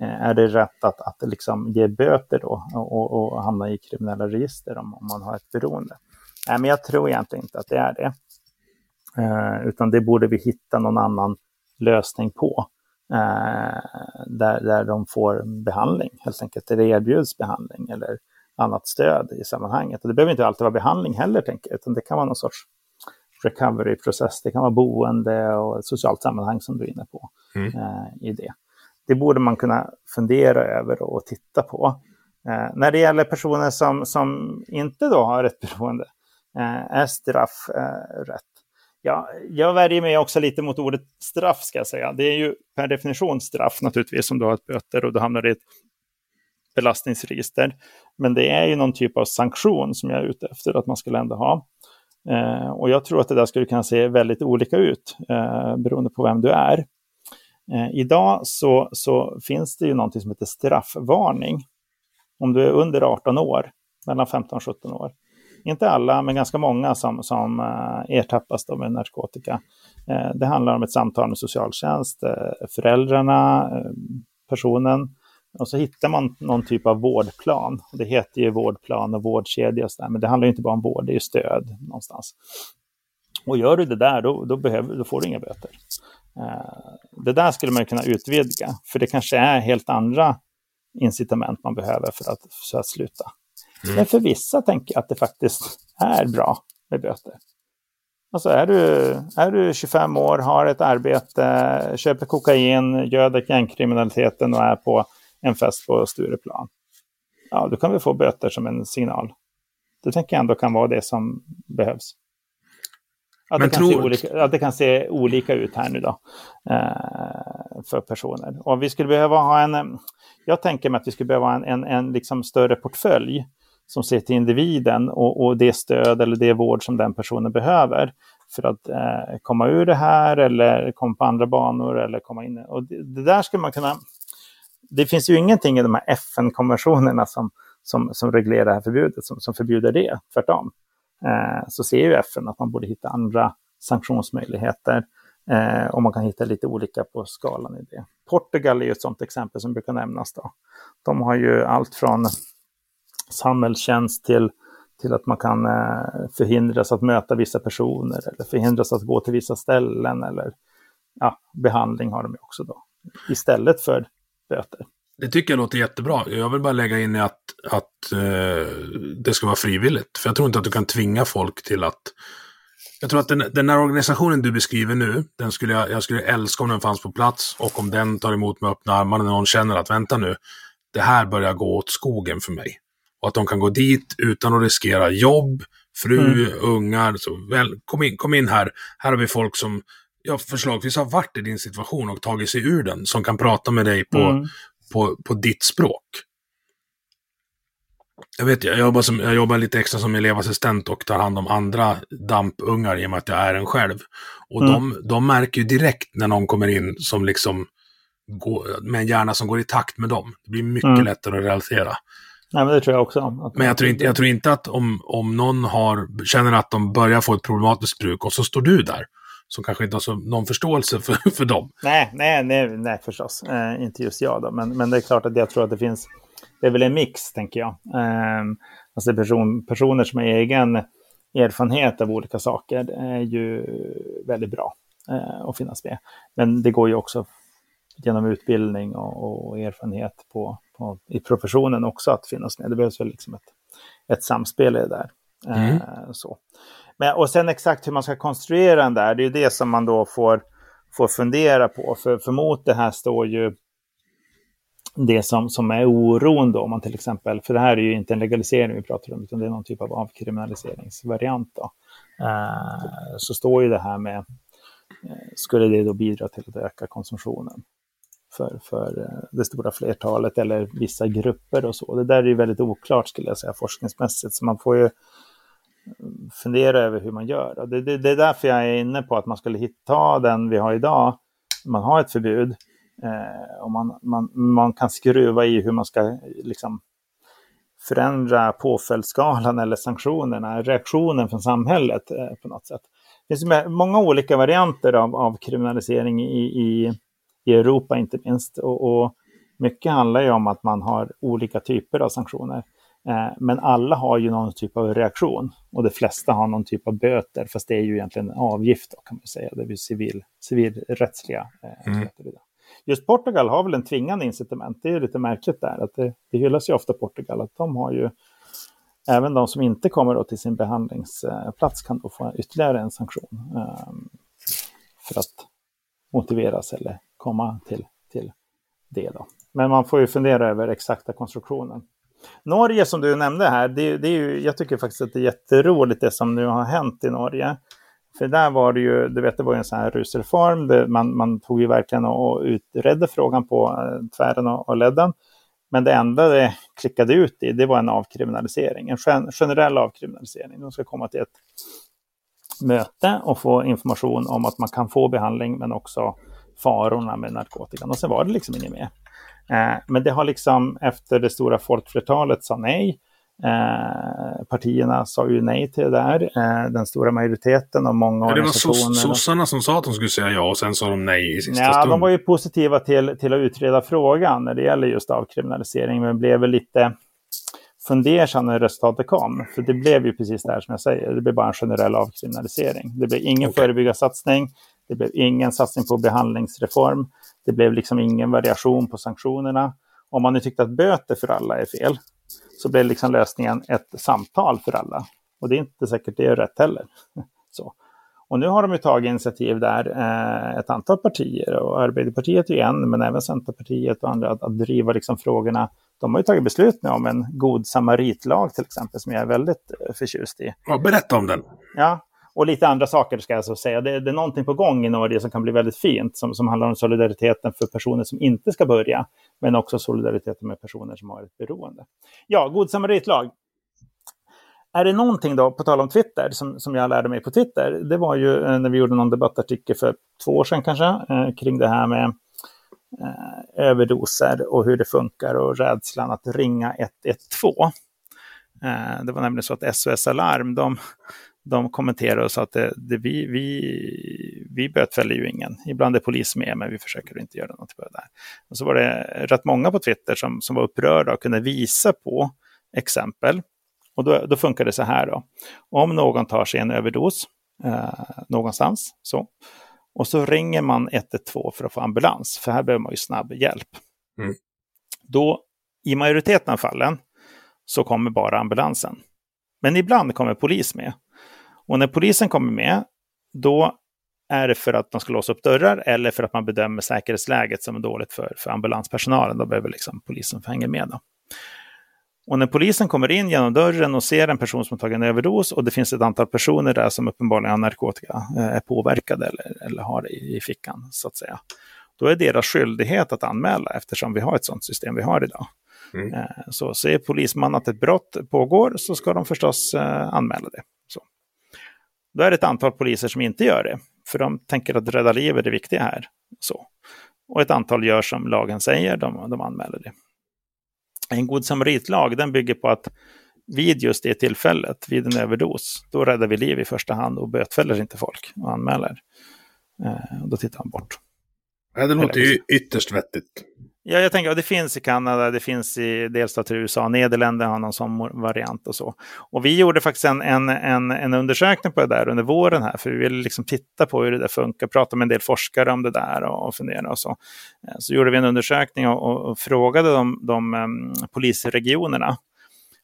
eh, är det rätt att, att liksom ge böter då och, och, och hamna i kriminella register om, om man har ett beroende? Nej, men jag tror egentligen inte att det är det. Eh, utan det borde vi hitta någon annan lösning på. Eh, där, där de får behandling helt enkelt, eller erbjuds behandling eller annat stöd i sammanhanget. Och det behöver inte alltid vara behandling heller, tänker jag, utan det kan vara någon sorts recovery-process. Det kan vara boende och ett socialt sammanhang som du är inne på Mm. eh, i det. Det borde man kunna fundera över och titta på. Eh, när det gäller personer som, som inte då har ett beroende, eh, är straff rätt? Ja, jag värjer mig också lite mot ordet straff ska jag säga. Det är ju per definition straff naturligtvis om du har ett böter och du hamnar i ett belastningsregister. Men det är ju någon typ av sanktion som jag är ute efter att man skulle ändå ha. Eh, och jag tror att det där skulle kunna se väldigt olika ut eh, beroende på vem du är. Eh, idag så, så finns det ju någonting som heter straffvarning. Om du är under 18 år, mellan 15 och 17 år. Inte alla, men ganska många som, som eh, ertappas med narkotika. Eh, det handlar om ett samtal med socialtjänst, eh, föräldrarna, personen och så hittar man någon typ av vårdplan. Det heter ju vårdplan och vårdkedja, och så där, men det handlar inte bara om vård, det är ju stöd någonstans. Och gör du det där, då, då, behöver, då får du inga böter. Det där skulle man kunna utvidga, för det kanske är helt andra incitament man behöver för att, för att sluta. Mm. Men för vissa tänker jag att det faktiskt är bra med böter. Alltså är du, är du 25 år, har ett arbete, köper kokain, göder gängkriminaliteten och är på en fest på Stureplan. Ja, då kan vi få böter som en signal. Det tänker jag ändå kan vara det som behövs. Att, det, kan se olika, att det kan se olika ut här nu då eh, för personer. Och vi skulle behöva ha en, jag tänker mig att vi skulle behöva ha en, en, en liksom större portfölj som ser till individen och, och, det stöd eller det vård som den personen behöver för att eh, komma ur det här eller komma på andra banor eller komma in. Och det, det där skulle man kunna det finns ju ingenting i de här FN-konventionerna som, som, som reglerar det här förbudet, som, som förbjuder det. Tvärtom. Eh, så ser ju FN att man borde hitta andra sanktionsmöjligheter eh, och man kan hitta lite olika på skalan i det. Portugal är ju ett sådant exempel som brukar nämnas. Då. De har ju allt från samhällstjänst till, till att man kan eh, förhindras att möta vissa personer eller förhindras att gå till vissa ställen eller ja, behandling har de också då. Istället för böter. Det tycker jag låter jättebra. Jag vill bara lägga in i att, att eh, det ska vara frivilligt. För jag tror inte att du kan tvinga folk till att... Jag tror att den, den här organisationen du beskriver nu, den skulle jag, jag skulle älska om den fanns på plats och om den tar emot med öppna armar när någon känner att vänta nu, det här börjar gå åt skogen för mig. Och att de kan gå dit utan att riskera jobb, fru, mm. ungar. Så väl, kom, in, kom in här, här har vi folk som ja, förslagsvis har varit i din situation och tagit sig ur den, som kan prata med dig på, mm. på, på ditt språk. Jag vet, jag jobbar, som, jag jobbar lite extra som elevassistent och tar hand om andra dampungar i och med att jag är en själv. Och mm. de, de märker ju direkt när någon kommer in som liksom går, med en hjärna som går i takt med dem. Det blir mycket mm. lättare att relatera. Nej, men det tror jag också. men jag tror inte, jag tror inte att om, om någon har, känner att de börjar få ett problematiskt bruk och så står du där som kanske inte har så, någon förståelse för, för dem. Nej, nej, nej, nej förstås. Eh, inte just jag då, men, men det är klart att jag tror att det finns, det är väl en mix, tänker jag. Eh, alltså person, personer som har egen erfarenhet av olika saker är ju väldigt bra eh, att finnas med. Men det går ju också genom utbildning och, och erfarenhet på, på, i professionen också att finnas med. Det behövs väl liksom ett, ett samspel i det där. Mm. Eh, så. Men, och sen exakt hur man ska konstruera den där, det är ju det som man då får, får fundera på. För, för mot det här står ju det som, som är oron då, om man till exempel, för det här är ju inte en legalisering vi pratar om, utan det är någon typ av avkriminaliseringsvariant. Då. Eh, så står ju det här med, eh, skulle det då bidra till att öka konsumtionen för, för eh, det stora flertalet eller vissa grupper och så. Det där är ju väldigt oklart skulle jag säga forskningsmässigt, så man får ju eh, fundera över hur man gör. Det, det, det, är därför jag är inne på att man skulle hitta den vi har idag. Man har ett förbud eh, och man, man, man kan skruva i hur man ska liksom, förändra påföljdsskalan eller sanktionerna, reaktionen från samhället eh, på något sätt. Det finns många olika varianter av, av kriminalisering i, i, i Europa inte minst. Och, och mycket handlar ju om att man har olika typer av sanktioner. Eh, men alla har ju någon typ av reaktion och de flesta har någon typ av böter, fast det är ju egentligen avgift då, kan man säga. Det är civil, civilrättsliga eh, mm. Just Portugal har väl en tvingande incitament. Det är lite märkligt där, att det, det hyllas ju ofta Portugal, att de har ju även de som inte kommer till sin behandlingsplats kan då få ytterligare en sanktion eh, för att motiveras eller komma till, till det. Då. Men man får ju fundera över exakta konstruktionen. Norge som du nämnde här, det, det är ju, jag tycker faktiskt att det är jätteroligt det som nu har hänt i Norge. För där var det ju, du vet, det var en sån här rusreform. Det, man, man tog ju verkligen och utredde frågan på eh, tvären och, och ledden. Men det enda det klickade ut i, det var en avkriminalisering, en gen generell avkriminalisering. De ska komma till ett möte och få information om att man kan få behandling, men också farorna med narkotikan. Och sen var det liksom inget mer. Eh, men det har liksom efter det stora folkflertalet sa nej, Eh, partierna sa ju nej till det där, eh, den stora majoriteten och många ja, Det var sossarna som sa att de skulle säga ja och sen sa de nej i sista ja, stund. De var ju positiva till, till att utreda frågan när det gäller just avkriminalisering, men blev väl lite fundersam när resultatet kom. För det blev ju precis det här som jag säger, det blev bara en generell avkriminalisering. Det blev ingen okay. förebyggarsatsning, det blev ingen satsning på behandlingsreform, det blev liksom ingen variation på sanktionerna. Om man nu tyckte att böter för alla är fel, så blev liksom lösningen ett samtal för alla. Och det är inte säkert det är rätt heller. Så. Och nu har de ju tagit initiativ där, eh, ett antal partier, och Arbeiderpartiet är en, men även Centerpartiet och andra, att, att driva liksom frågorna. De har ju tagit beslut nu om en god samaritlag till exempel, som jag är väldigt eh, förtjust i. Ja, berätta om den. Ja, och lite andra saker ska jag så säga. Det, det, är någonting på gång i Norge som kan bli väldigt fint, som, som handlar om solidariteten för personer som inte ska börja, men också solidariteten med personer som har ett beroende. Ja, god samaritlag. Är det någonting då, på tal om Twitter, som, som jag lärde mig på Twitter, det var ju eh, när vi gjorde någon debattartikel för två år sedan kanske, eh, kring det här med eh, överdoser och hur det funkar och rädslan att ringa 112. Eh, det var nämligen så att SOS Alarm, de, de kommenterade och sa att det, det, vi, vi, vi bötfäller ju ingen. Ibland är polis med, men vi försöker inte göra något på det där. Och så var det rätt många på Twitter som, som var upprörda och kunde visa på exempel. Och då, då funkar det så här då. Om någon tar sig en överdos eh, någonstans, så, och så ringer man 112 för att få ambulans, för här behöver man ju snabb hjälp. Mm. Då, i majoriteten av fallen, så kommer bara ambulansen. Men ibland kommer polis med. Och när polisen kommer med, då är det för att de ska låsa upp dörrar eller för att man bedömer säkerhetsläget som är dåligt för, för ambulanspersonalen. Då behöver liksom polisen hänga med. Då. Och när polisen kommer in genom dörren och ser en person som tagit en överdos och det finns ett antal personer där som uppenbarligen har narkotika, eh, är påverkade eller, eller har det i, i fickan, så att säga. Då är deras skyldighet att anmäla eftersom vi har ett sådant system vi har idag. Mm. Eh, så ser polisman att ett brott pågår så ska de förstås eh, anmäla det. Då är det ett antal poliser som inte gör det, för de tänker att rädda liv är det viktiga här. Så. Och ett antal gör som lagen säger, de, de anmäler det. En god samaritlag den bygger på att vid just det tillfället, vid en överdos, då räddar vi liv i första hand och bötfäller inte folk och anmäler. Eh, då tittar han bort. Ja, det låter ju ytterst vettigt. Ja, jag tänker att det finns i Kanada, det finns i delstater i USA, Nederländerna har någon sån variant och så. Och vi gjorde faktiskt en, en, en, en undersökning på det där under våren här, för vi ville liksom titta på hur det där funkar, prata med en del forskare om det där och, och fundera och så. Eh, så gjorde vi en undersökning och, och, och frågade de, de um, polisregionerna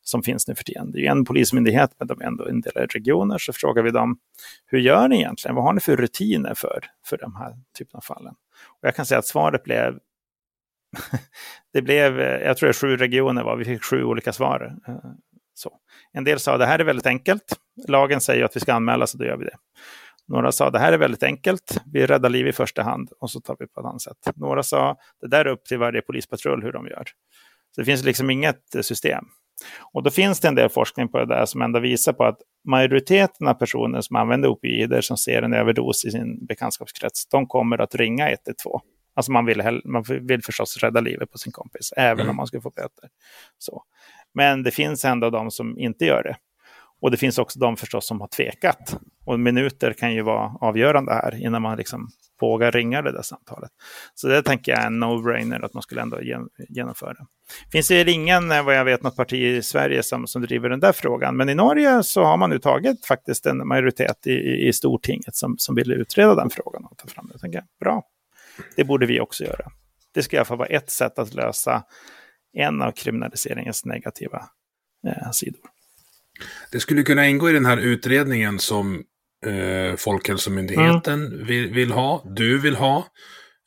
som finns nu för tiden. Det är ju en polismyndighet, men de är ändå en del regioner. Så frågar vi dem, hur gör ni egentligen? Vad har ni för rutiner för, för de här typen av fallen? Och jag kan säga att svaret blev det blev, eh, jag tror det är sju regioner var, vi fick sju olika svar. Eh, så. En del sa det här är väldigt enkelt, lagen säger att vi ska anmäla så då gör vi det. Några sa det här är väldigt enkelt, vi räddar liv i första hand och så tar vi på ett annat sätt. Några sa det där är upp till varje polispatrull hur de gör. Så det finns liksom inget eh, system. Och då finns det en del forskning på det där som ändå visar på att majoriteten av personer som använder opioider som ser en överdos i sin bekantskapskrets, de kommer att ringa 112. Alltså man vill, man vill förstås rädda livet på sin kompis, även mm. om man skulle få böter. Så. Men det finns ändå de som inte gör det. Och det finns också de förstås som har tvekat. Och minuter kan ju vara avgörande här innan man liksom vågar ringa det där samtalet. Så det tänker jag är en no-brainer att man skulle ändå genomföra. Finns det ingen, eh, vad jag vet, något parti i Sverige som, som driver den där frågan. Men i Norge så har man nu tagit faktiskt en majoritet i, i, i Stortinget som, som vill utreda den frågan och ta fram det. Jag tänker, bra. Det borde vi också göra. Det ska i alla fall vara ett sätt att lösa en av kriminaliseringens negativa eh, sidor. Det skulle kunna ingå i den här utredningen som eh, Folkhälsomyndigheten mm. vill, vill, ha, du vill ha,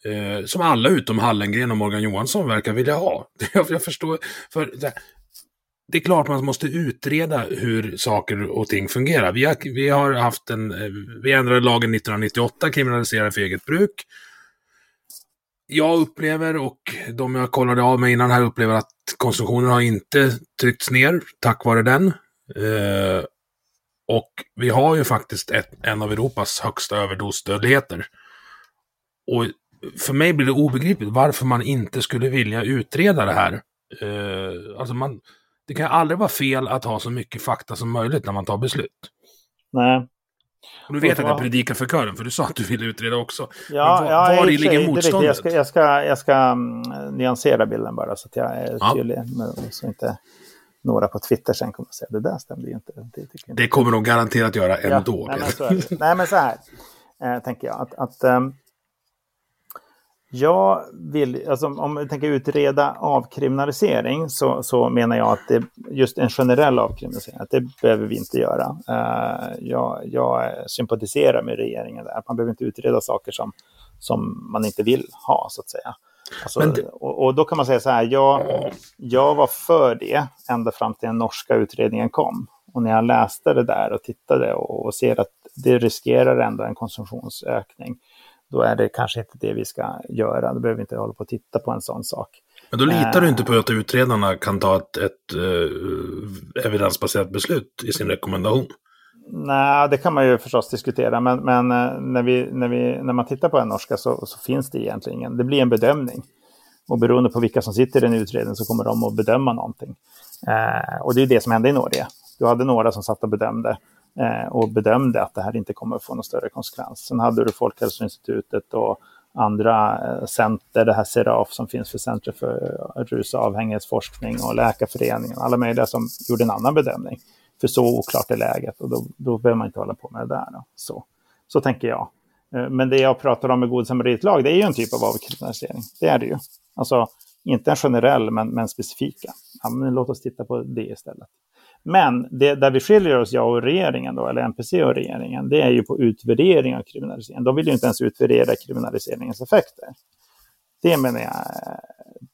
eh, som alla utom Hallengren och Morgan Johansson verkar vilja ha. jag, jag förstår, för det är klart man måste utreda hur saker och ting fungerar. Vi har, vi har haft en, eh, vi ändrade lagen 1998, kriminaliserade för eget bruk. Jag upplever, och de jag kollade av mig innan här upplever att konsumtionen har inte tryckts ner tack vare den. Eh, och vi har ju faktiskt ett, en av Europas högsta överdosdödligheter. Och för mig blir det obegripligt varför man inte skulle vilja utreda det här. Eh, alltså man, det kan aldrig vara fel att ha så mycket fakta som möjligt när man tar beslut. Nej. Och du vet att jag predikar för kören, för du sa att du ville utreda också. Ja, var, ja, var ligger motståndet? Jag ska, jag ska, jag ska um, nyansera bilden bara så att jag är ja. tydlig. Så inte några på Twitter sen kommer att säga det där stämde ju inte. Det, det kommer de garanterat göra ändå. Ja, nej, men så nej, men så här eh, tänker jag. Att, att um, jag vill, alltså om vi tänker utreda avkriminalisering så, så menar jag att det, just en generell avkriminalisering, att det behöver vi inte göra. Uh, jag, jag sympatiserar med regeringen där, man behöver inte utreda saker som, som man inte vill ha så att säga. Alltså, det... och, och, då kan man säga så här, jag, jag var för det ända fram till den norska utredningen kom. Och när jag läste det där och tittade och, och ser att det riskerar ändå en konsumtionsökning då är det kanske inte det vi ska göra. Då behöver vi inte hålla på och titta på en sån sak. Men då litar du inte på att utredarna kan ta ett, ett uh, evidensbaserat beslut i sin rekommendation? Nej, det kan man ju förstås diskutera, men, men eh, när, vi, när, vi, när man tittar på en norska så, så finns det egentligen ingen, det blir en bedömning. Och beroende på vilka som sitter i den utredningen så kommer de att bedöma någonting. Eh, och det är det som hände i Norge. Du hade några som satt och bedömde eh, Eh, och bedömde att det här inte kommer att få någon större konsekvens. Sen hade du Folkhälsoinstitutet och andra eh, center, det här Seraf som finns för Centrum för rus och avhängighetsforskning och Läkarföreningen, alla möjliga som gjorde en annan bedömning. För så oklart är läget och då, då behöver man inte hålla på med det där. Då. Så, så tänker jag. Eh, men det jag pratar om med god samaritlag, det är ju en typ av avkriminalisering. Det är det ju. Alltså, inte en generell, men, men specifika. Ja, men låt oss titta på det istället. Men det, där vi skiljer oss, jag och regeringen, då, eller NPC och regeringen, det är ju på utvärdering av kriminalisering. De vill ju inte ens utvärdera kriminaliseringens effekter. Det menar jag,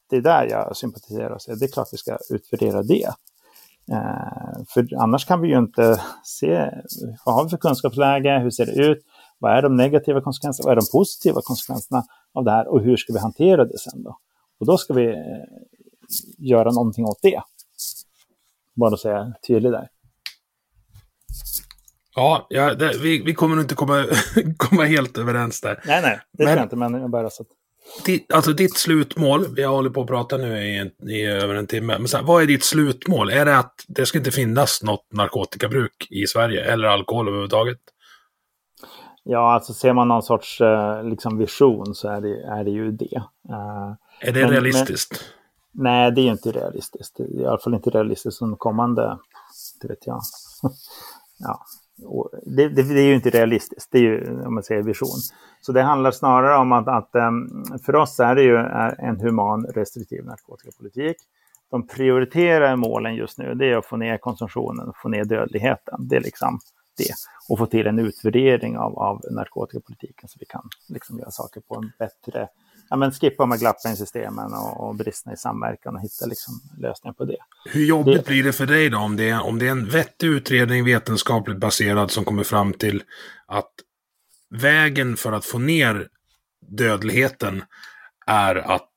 det är där jag sympatiserar och säger, det är klart vi ska utvärdera det. Eh, för annars kan vi ju inte se, vad har vi för kunskapsläge, hur ser det ut, vad är de negativa konsekvenserna, vad är de positiva konsekvenserna av det här och hur ska vi hantera det sen då? Och då ska vi eh, göra någonting åt det. Bara att säga tydligt där. Ja, ja det, vi, vi kommer nog inte komma, komma helt överens där. Nej, nej, det men, tror jag inte, men bara så. Ditt, alltså ditt slutmål, vi har hållit på att prata nu i, en, i över en timme, men så här, vad är ditt slutmål? Är det att det ska inte finnas något narkotikabruk i Sverige eller alkohol överhuvudtaget? Ja, alltså ser man någon sorts uh, liksom vision så är det, är det ju det. Uh, är det men, realistiskt? Men, Nej, det är inte realistiskt. Det är i alla fall inte realistiskt som kommande, det vet jag. ja, det, det, det, är ju inte realistiskt, det är ju om man säger vision. Så det handlar snarare om att, att ehm, för oss är det ju eh, en human restriktiv narkotikapolitik. De prioriterar målen just nu, det är att få ner konsumtionen, få ner dödligheten. Det är liksom det. Och få till en utvärdering av, av narkotikapolitiken så vi kan liksom göra saker på en bättre ja, men skippa med glappen i systemen och, och bristerna i samverkan och hitta liksom lösningar på det. Hur jobbigt det... blir det för dig då om det, är, om det är en vettig utredning vetenskapligt baserad som kommer fram till att vägen för att få ner dödligheten är att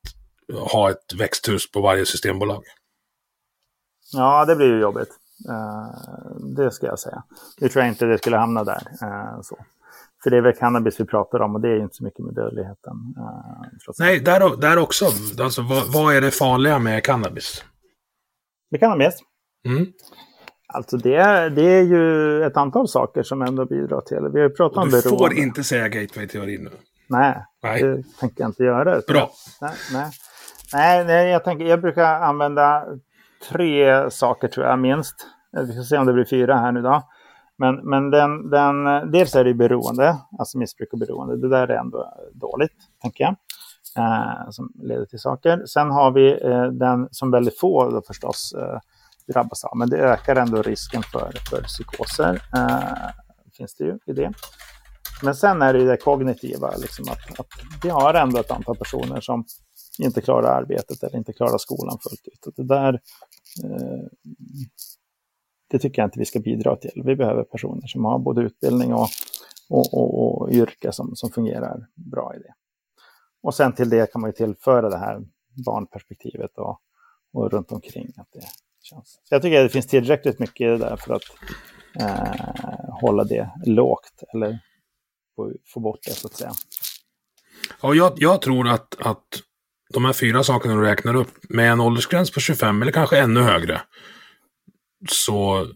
ha ett växthus på varje systembolag? Ja, det blir ju jobbigt. Uh, det ska jag säga. Nu tror jag inte det skulle hamna där. Uh, så. För det är väl cannabis vi pratar om och det är inte så mycket med dödligheten. Uh, Nej, där, där också. Alltså, vad, vad, är det farliga med cannabis? Med cannabis? Mm. Alltså det, det är ju ett antal saker som ändå bidrar till. Vi har pratat om beroende. Du får inte säga gateway-teorin nu. Nej, nej, det tänker jag inte göra. Bra. Nej, nej. nej, nej jag, tänker, jag brukar använda tre saker tror jag minst. Vi ska se om det blir fyra här nu då. Men, men den, den, dels är det beroende, alltså missbruk och beroende. Det där är ändå dåligt, tänker jag. Eh, som leder till saker. Sen har vi eh, den som väldigt få då förstås eh, drabbas av, men det ökar ändå risken för, för psykoser. Eh, finns det ju i det. Men sen är det det kognitiva, liksom att, att vi har ändå ett antal personer som inte klarar arbetet eller inte klarar skolan fullt ut. Och det där eh, det tycker jag inte vi ska bidra till. Vi behöver personer som har både utbildning och, och, och, och yrke som, som fungerar bra i det. Och sen till det kan man ju tillföra det här barnperspektivet och, och runt omkring. Att det känns. Så jag tycker att det finns tillräckligt mycket där för att eh, hålla det lågt eller få, få bort det så att säga. Ja, jag, jag tror att, att de här fyra sakerna du räknar upp med en åldersgräns på 25 eller kanske ännu högre så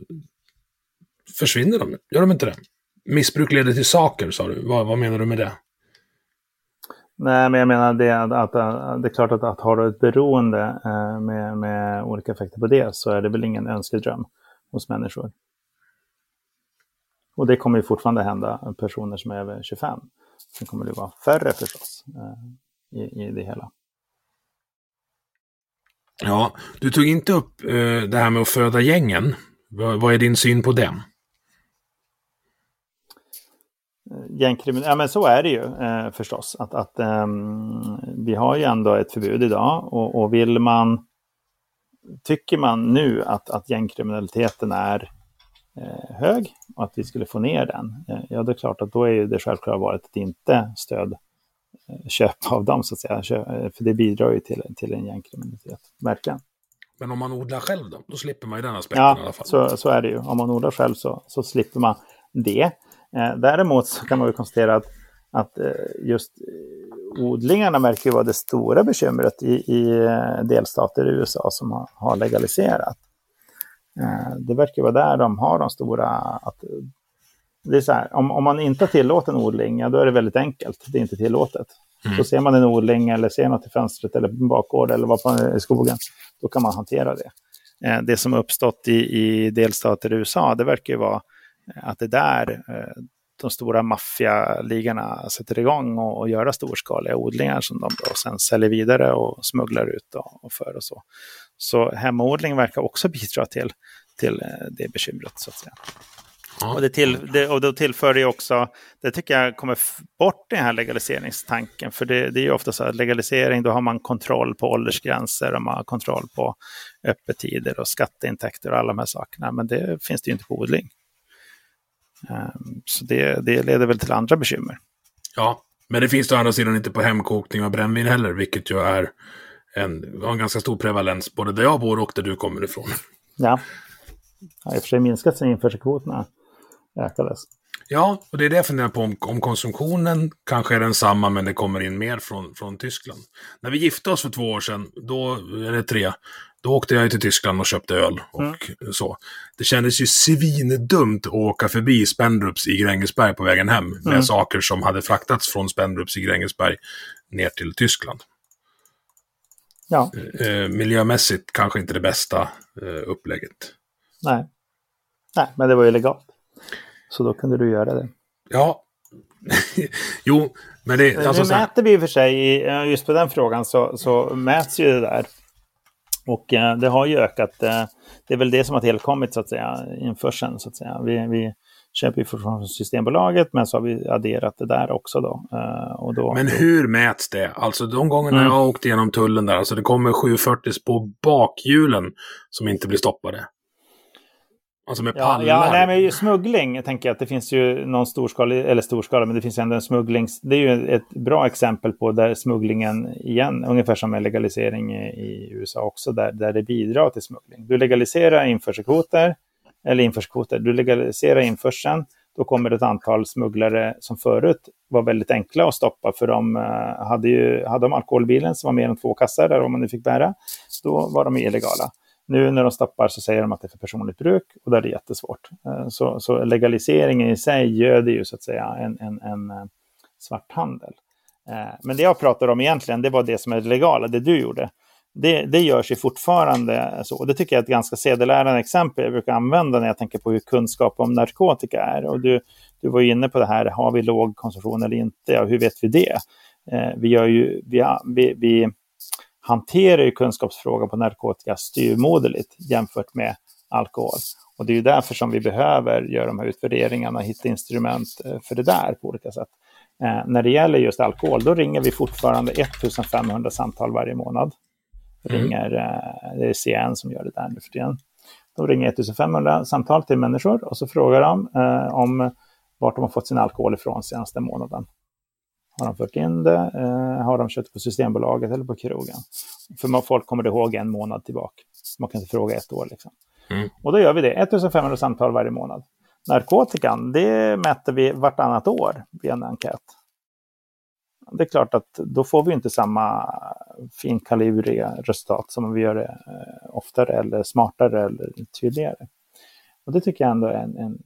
försvinner de. Gör de inte det? Missbruk leder till saker, sa du. Vad, vad menar du med det? Nej, men jag menar det att, att, att det är klart att, att har du ett beroende eh, med, med olika effekter på det så är det väl ingen önskedröm hos människor. Och det kommer ju fortfarande hända personer som är över 25. Sen kommer det vara färre förstås eh, i, i det hela. Ja, du tog inte upp eh, det här med att föda gängen. Vad, vad är din syn på det? Gängkriminella, ja men så är det ju eh, förstås. Att, att eh, vi har ju ändå ett förbud idag och, och vill man, tycker man nu att, att gängkriminaliteten är eh, hög och att vi skulle få ner den, eh, ja det är klart att då är ju det självklara varit att inte stöd eh, köpa av dem så att säga. Eh, för det bidrar ju till, till en gängkriminalitet, verkligen. Men om man odlar själv då? Då slipper man ju den aspekten ja, i alla fall. Så, så är det ju. Om man odlar själv så, så slipper man det. Eh, däremot så kan man ju konstatera att, att eh, just eh, odlingarna verkar vara det stora bekymret i, i delstater i USA som har, har legaliserat. Det verkar vara där de har de stora... Att, det är så här, om, om man inte har tillåten odling, ja, då är det väldigt enkelt. Det är inte tillåtet. Mm. Så ser man en odling eller ser något i fönstret eller på en bakgård eller vad på i skogen, då kan man hantera det. Det som uppstått i, i delstater i USA, det verkar ju vara att det där eh, de stora maffialigorna sätter igång och, och göra storskaliga odlingar som de då sen säljer vidare och smugglar ut och, och för och så. Så hemmaodling verkar också bidra till, till eh, det bekymret så att säga. Ja. Och, det till, det, och då tillför det också, det tycker jag kommer bort den här legaliseringstanken. För det, det är ju ofta så att legalisering, då har man kontroll på åldersgränser och man har kontroll på öppettider och skatteintäkter och alla de här sakerna. Men det finns det ju inte på odling. Ehm, så det, det leder väl till andra bekymmer. Ja, men det finns å andra sidan inte på hemkokning av brännvin heller, vilket ju är en, en ganska stor prevalens både där jag bor och där du kommer ifrån. Ja, ja i och för sig minskat sen införselkvoterna ökades. Ja, och det är det jag funderar på om, om konsumtionen kanske är densamma men det kommer in mer från, från Tyskland. När vi gifte oss för två år sedan, då, eller tre, då åkte jag till Tyskland och köpte öl och mm. så. Det kändes ju svindumt att åka förbi Spendrups i Grängesberg på vägen hem med mm. saker som hade fraktats från Spendrups i Grängesberg ner till Tyskland. Ja. Eh, miljömässigt kanske inte det bästa eh, upplägget. Nej. Nej, men det var ju legalt. Så då kunde du göra det. Ja. jo, men det... Alltså, nu mäter vi i och för sig, just på den frågan så, så mäts ju det där och eh, det har ju ökat. Eh, det är väl det som har tillkommit så att säga, införseln så att säga. Vi, vi köper ju från Systembolaget men så har vi adderat det där också då. Eh, och då men hur mäts det? Alltså de gångerna mm. jag har åkt igenom tullen där, alltså det kommer 740 på bakhjulen som inte blir stoppade. Alltså med pallar. Ja, nej, men smuggling jag tänker jag att det finns ju någon storskalig, eller storskalig, men det finns ändå en smuggling. Det är ju ett bra exempel på där smugglingen igen, ungefär som en legalisering i, USA också, där, där det bidrar till smuggling. Du legaliserar införselkvoter, eller införselkvoter, du legaliserar införseln, då kommer ett antal smugglare som förut var väldigt enkla att stoppa, för de uh, hade ju, hade de alkoholbilen som var mer än två kassar, där om man nu fick bära, då var de illegala. Nu när de stoppar så säger de att det är för personligt bruk och där är det jättesvårt. Eh, så, så legaliseringen i sig göder ju så att säga en, en, en eh, svarthandel. Eh, men det jag pratar om egentligen, det var det som är det legala, det du gjorde. Det, det görs ju fortfarande så. Det tycker jag är ett ganska sedelärande exempel jag brukar använda när jag tänker på hur kunskap om narkotika är. Och du, du var inne på det här, har vi låg konsumtion eller inte? Ja, hur vet vi det? vi, gör ju, vi, vi, vi hanterar ju kunskapsfrågan på narkotika styrmoderligt jämfört med alkohol. Och det är ju därför som vi behöver göra de här utvärderingarna och hitta instrument eh, för det där på olika sätt. Eh, när det gäller just alkohol, då ringer vi fortfarande 1500 samtal varje månad. Mm. Ringer, eh, det är CN som gör det där nu för tiden. De ringer 1500 samtal till människor och så frågar de eh, om vart de har fått sin alkohol ifrån senaste månaden. Har de fört in det? Eh, har de köpt på Systembolaget eller på krogen? För folk kommer ihåg en månad tillbaka. Man kan inte fråga ett år. Liksom. Mm. Och då gör vi det, 1500 samtal varje månad. Narkotikan, det mäter vi vartannat år via en enkät. Det är klart att då får vi inte samma finkalibriga resultat som om vi gör det eh, oftare eller smartare eller tydligare. Och det tycker jag ändå är en, en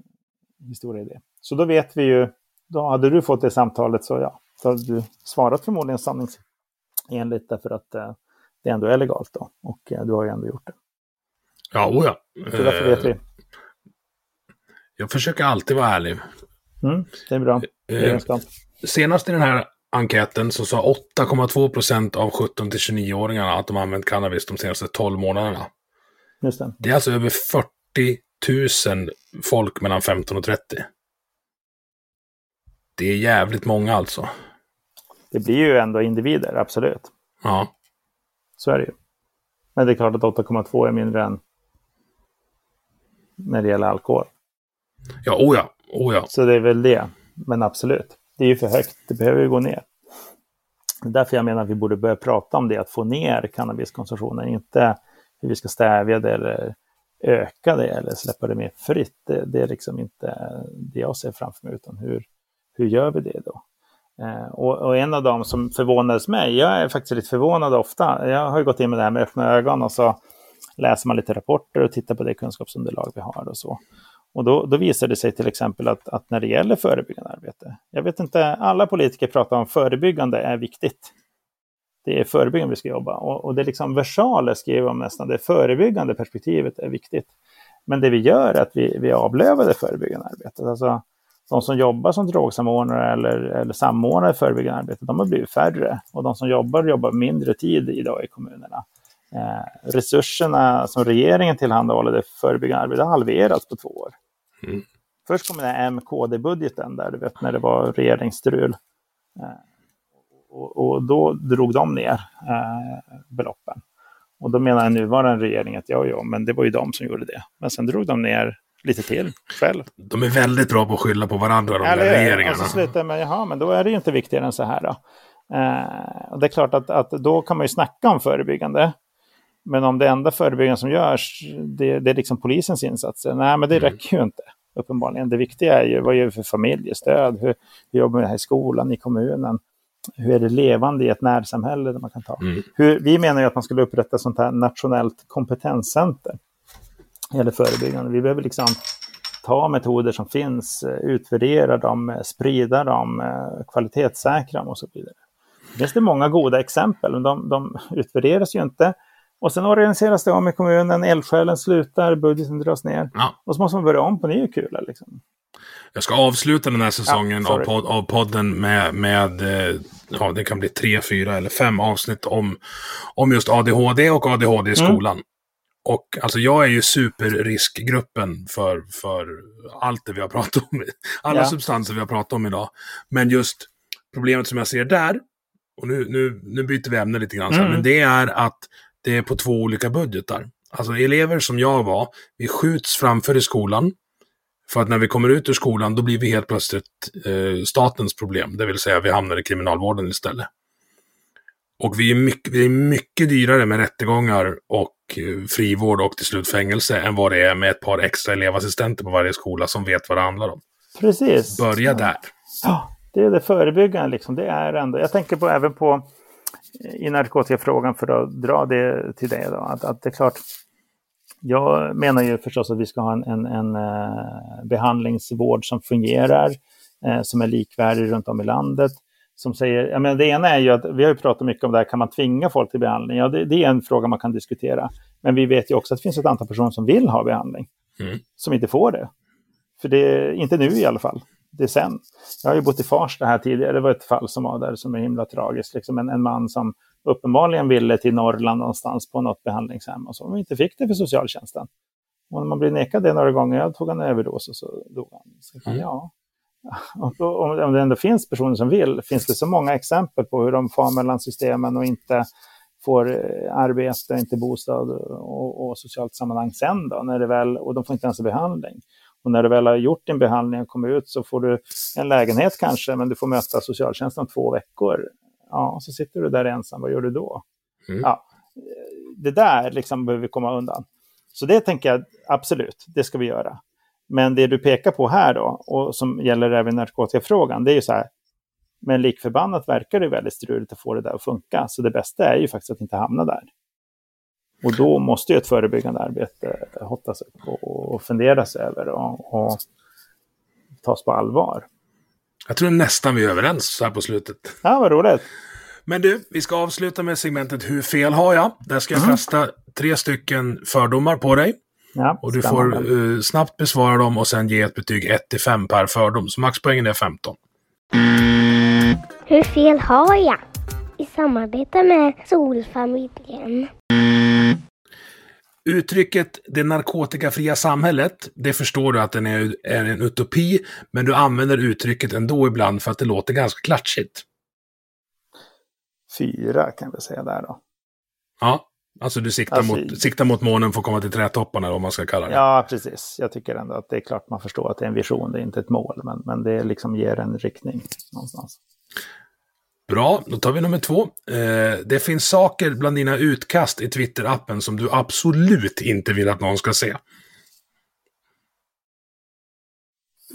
historia i det. Så då vet vi ju, då hade du fått det samtalet så ja, då hade du svarat förmodligen sanningsenligt därför att eh, det ändå är legalt då. Och eh, du har ju ändå gjort det. Ja, oja. Så därför vet vi. Jag försöker alltid vara ärlig. Mm, det är bra. Eh, senast i den här enkäten så sa 8,2 procent av 17 till 29-åringarna att de använt cannabis de senaste 12 månaderna. Just det. det är alltså över 40 000 folk mellan 15 och 30. Det är jävligt många alltså. Det blir ju ändå individer, absolut. Ja. Så är det ju. Men det är klart att 8,2 är mindre än när det gäller alkohol. Ja, oh ja, oh ja. Så det är väl det. Men absolut, det är ju för högt. Det behöver ju gå ner. Det är därför jag menar att vi borde börja prata om det, att få ner cannabiskonsumtionen. Inte hur vi ska stävja det eller öka det eller släppa det mer fritt. Det, det är liksom inte det jag ser framför mig, utan hur, hur gör vi det då? Eh, och, och, en av dem som förvånades mig, jag är faktiskt lite förvånad ofta, jag har ju gått in med det här med öppna ögon och så läser man lite rapporter och tittar på det kunskapsunderlag vi har och så. Och då, då visar det sig till exempel att, att, när det gäller förebyggande arbete, jag vet inte, alla politiker pratar om förebyggande är viktigt. Det är förebyggande vi ska jobba och, och det är liksom versaler skriver om nästan, det förebyggande perspektivet är viktigt. Men det vi gör är att vi, vi avlövar det förebyggande arbetet. Alltså, de som jobbar som drogsamordnare eller, eller samordnare i förebyggande arbete, de har blivit färre. Och de som jobbar, jobbar mindre tid idag i kommunerna. Eh, resurserna som regeringen tillhandahåller det förebyggande arbetet har halverats på två år. Mm. Först kom den här MKD-budgeten där, du vet när det var regeringsstrul. Eh, och, och, då drog de ner eh, beloppen. Och då menar den nuvarande regeringen att ja, ja, men det var ju de som gjorde det. Men sen drog de ner lite till själv. De är väldigt bra på att skylla på varandra, de Eller, där regeringarna. Och så slutar med, jaha, men då är det ju inte viktigare än så här då. Eh, och det är klart att, att då kan man ju snacka om förebyggande. Men om det enda förebyggande som görs, det, det är liksom polisens insatser. Nej, men det mm. räcker ju inte, uppenbarligen. Det viktiga är ju, vad gör vi för familjestöd? Hur, hur jobbar vi här i skolan, i kommunen? Hur är det levande i ett närsamhälle där man kan ta? Mm. Hur, vi menar ju att man skulle upprätta sånt här nationellt kompetenscenter eller förebyggande. Vi behöver liksom ta metoder som finns, eh, utvärdera dem, eh, sprida dem, eh, kvalitetssäkra dem och så vidare. Det finns det många goda exempel, men de, de utvärderas ju inte. Och sen organiseras det om i kommunen, eldsjälen slutar, budgeten dras ner. Ja. Och så måste man börja om på ny kula. Liksom. Jag ska avsluta den här säsongen ja, av, pod av, podden med, med ja, det kan bli tre, fyra eller fem avsnitt om, om just ADHD och ADHD i mm. skolan. Mm. Och alltså jag är ju superriskgruppen för, för allt det vi har pratat om. Alla ja. substanser vi har pratat om idag. Men just problemet som jag ser där, och nu, nu, nu byter vi ämne lite grann, mm. men det är att det är på två olika budgetar. Alltså elever som jag var, vi skjuts framför i skolan. För att när vi kommer ut ur skolan, då blir vi helt plötsligt eh, statens problem. Det vill säga vi hamnar i kriminalvården istället. Och vi är mycket, det är mycket dyrare med rättegångar och frivård och till slut fängelse än vad det är med ett par extra elevassistenter på varje skola som vet vad det handlar om. Precis. Börja där. Ja, det är det förebyggande liksom. Det är ändå, jag tänker på även på i narkotikafrågan för att dra det till det då, att, att det är klart, jag menar ju förstås att vi ska ha en, en, en uh, behandlingsvård som fungerar, uh, som är likvärdig runt om i landet som säger, jag menar, det ena är ju att vi har ju pratat mycket om det här, kan man tvinga folk till behandling? Ja, det, det, är en fråga man kan diskutera. Men vi vet ju också att det finns ett antal personer som vill ha behandling, mm. som inte får det. För det är inte nu i alla fall, det är sen. Jag har ju bott i Farsta här tidigare, det var ett fall som var där som är himla tragiskt. Liksom en, en man som uppenbarligen ville till Norrland någonstans på något behandlingshem och som inte fick det för socialtjänsten. Och när man blir nekad det några gånger, jag tog en överdos och så dog han. Så, mm. ja, om det ändå finns personer som vill, finns det så många exempel på hur de far mellan systemen och inte får eh, arbete, inte bostad och, och, socialt sammanhang sen då, när det väl, och de får inte ens en behandling. Och när du väl har gjort din behandling och kommer ut så får du en lägenhet kanske, men du får möta socialtjänsten om två veckor. Ja, så sitter du där ensam, vad gör du då? Mm. Ja, det där liksom behöver vi komma undan. Så det tänker jag absolut, det ska vi göra. Men det du pekar på här då, och som gäller även narkotikafrågan, det är ju så här, men likförbannat verkar det väldigt struligt att få det där att funka. Så det bästa är ju faktiskt att inte hamna där. Och då måste ju ett förebyggande arbete hottas upp och, och funderas över och, och tas på allvar. Jag tror nästan vi är överens så här på slutet. Ja, vad roligt. Men du, vi ska avsluta med segmentet Hur fel har jag? Där ska jag mm. tre stycken fördomar på dig. Ja, och du får uh, snabbt besvara dem och sen ge ett betyg 1 till 5 per fördom. Så maxpoängen är 15. Hur fel har jag? I samarbete med Solfamiljen. Uttrycket det narkotikafria samhället, det förstår du att den är, är en utopi, men du använder uttrycket ändå ibland för att det låter ganska klatschigt. Fyra kan vi säga där då. Ja, alltså du siktar, alltså, mot, siktar mot månen för att komma till trädtopparna, vad man ska kalla det. Ja, precis. Jag tycker ändå att det är klart man förstår att det är en vision, det är inte ett mål, men, men det liksom ger en riktning någonstans. Bra, då tar vi nummer två. Eh, det finns saker bland dina utkast i Twitter-appen som du absolut inte vill att någon ska se.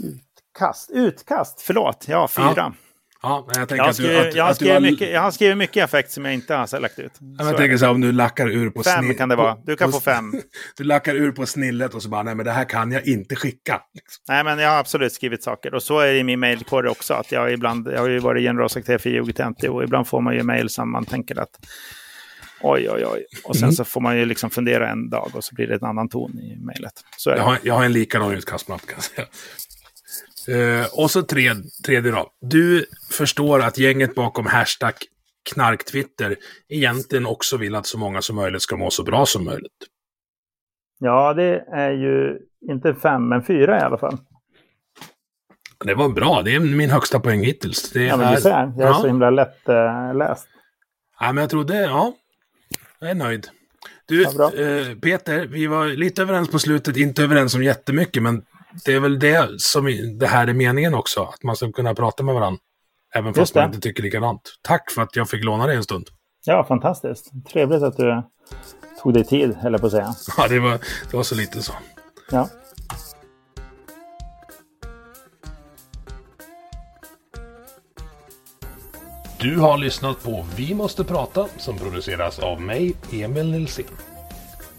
Utkast, utkast, förlåt, ja, fyra. Ja. Ja, jag, tänker jag, har skrivit, att du, att, jag, har skrivit har... Mycket, jag har skrivit mycket effekt som jag inte har lagt ut. Jag, jag tänker så här, om du lackar ur på Fem snill... kan det vara. Du kan på, få fem. du lackar ur på snillet och så bara, nej men det här kan jag inte skicka. Nej, men jag har absolut skrivit saker. Och så är det i min mejlkorg också. Att jag, ibland, jag har ju varit generalsekreterare för UGT och ibland får man ju mejl som man tänker att oj, oj, oj. Och sen mm. så får man ju liksom fundera en dag och så blir det en annan ton i mejlet. Jag har, jag har en likadan utkastmapp kan jag säga. Uh, och så tredje, tredje då. Du förstår att gänget bakom hashtag knarktwitter egentligen också vill att så många som möjligt ska må så bra som möjligt. Ja, det är ju inte fem, men fyra i alla fall. Det var bra. Det är min högsta poäng hittills. Det ja, men du ser. Jag är ja. så himla lätt äh, läst. Ja, men jag trodde, ja. Jag är nöjd. Du, ja, eh, Peter, vi var lite överens på slutet, inte överens om jättemycket, men det är väl det som det här är meningen också, att man ska kunna prata med varandra. Även fast man inte tycker likadant. Tack för att jag fick låna dig en stund. Ja, fantastiskt. Trevligt att du tog dig tid, eller på att säga. Ja, det var, det var så lite så. Ja. Du har lyssnat på Vi måste prata som produceras av mig, Emil Nilsson.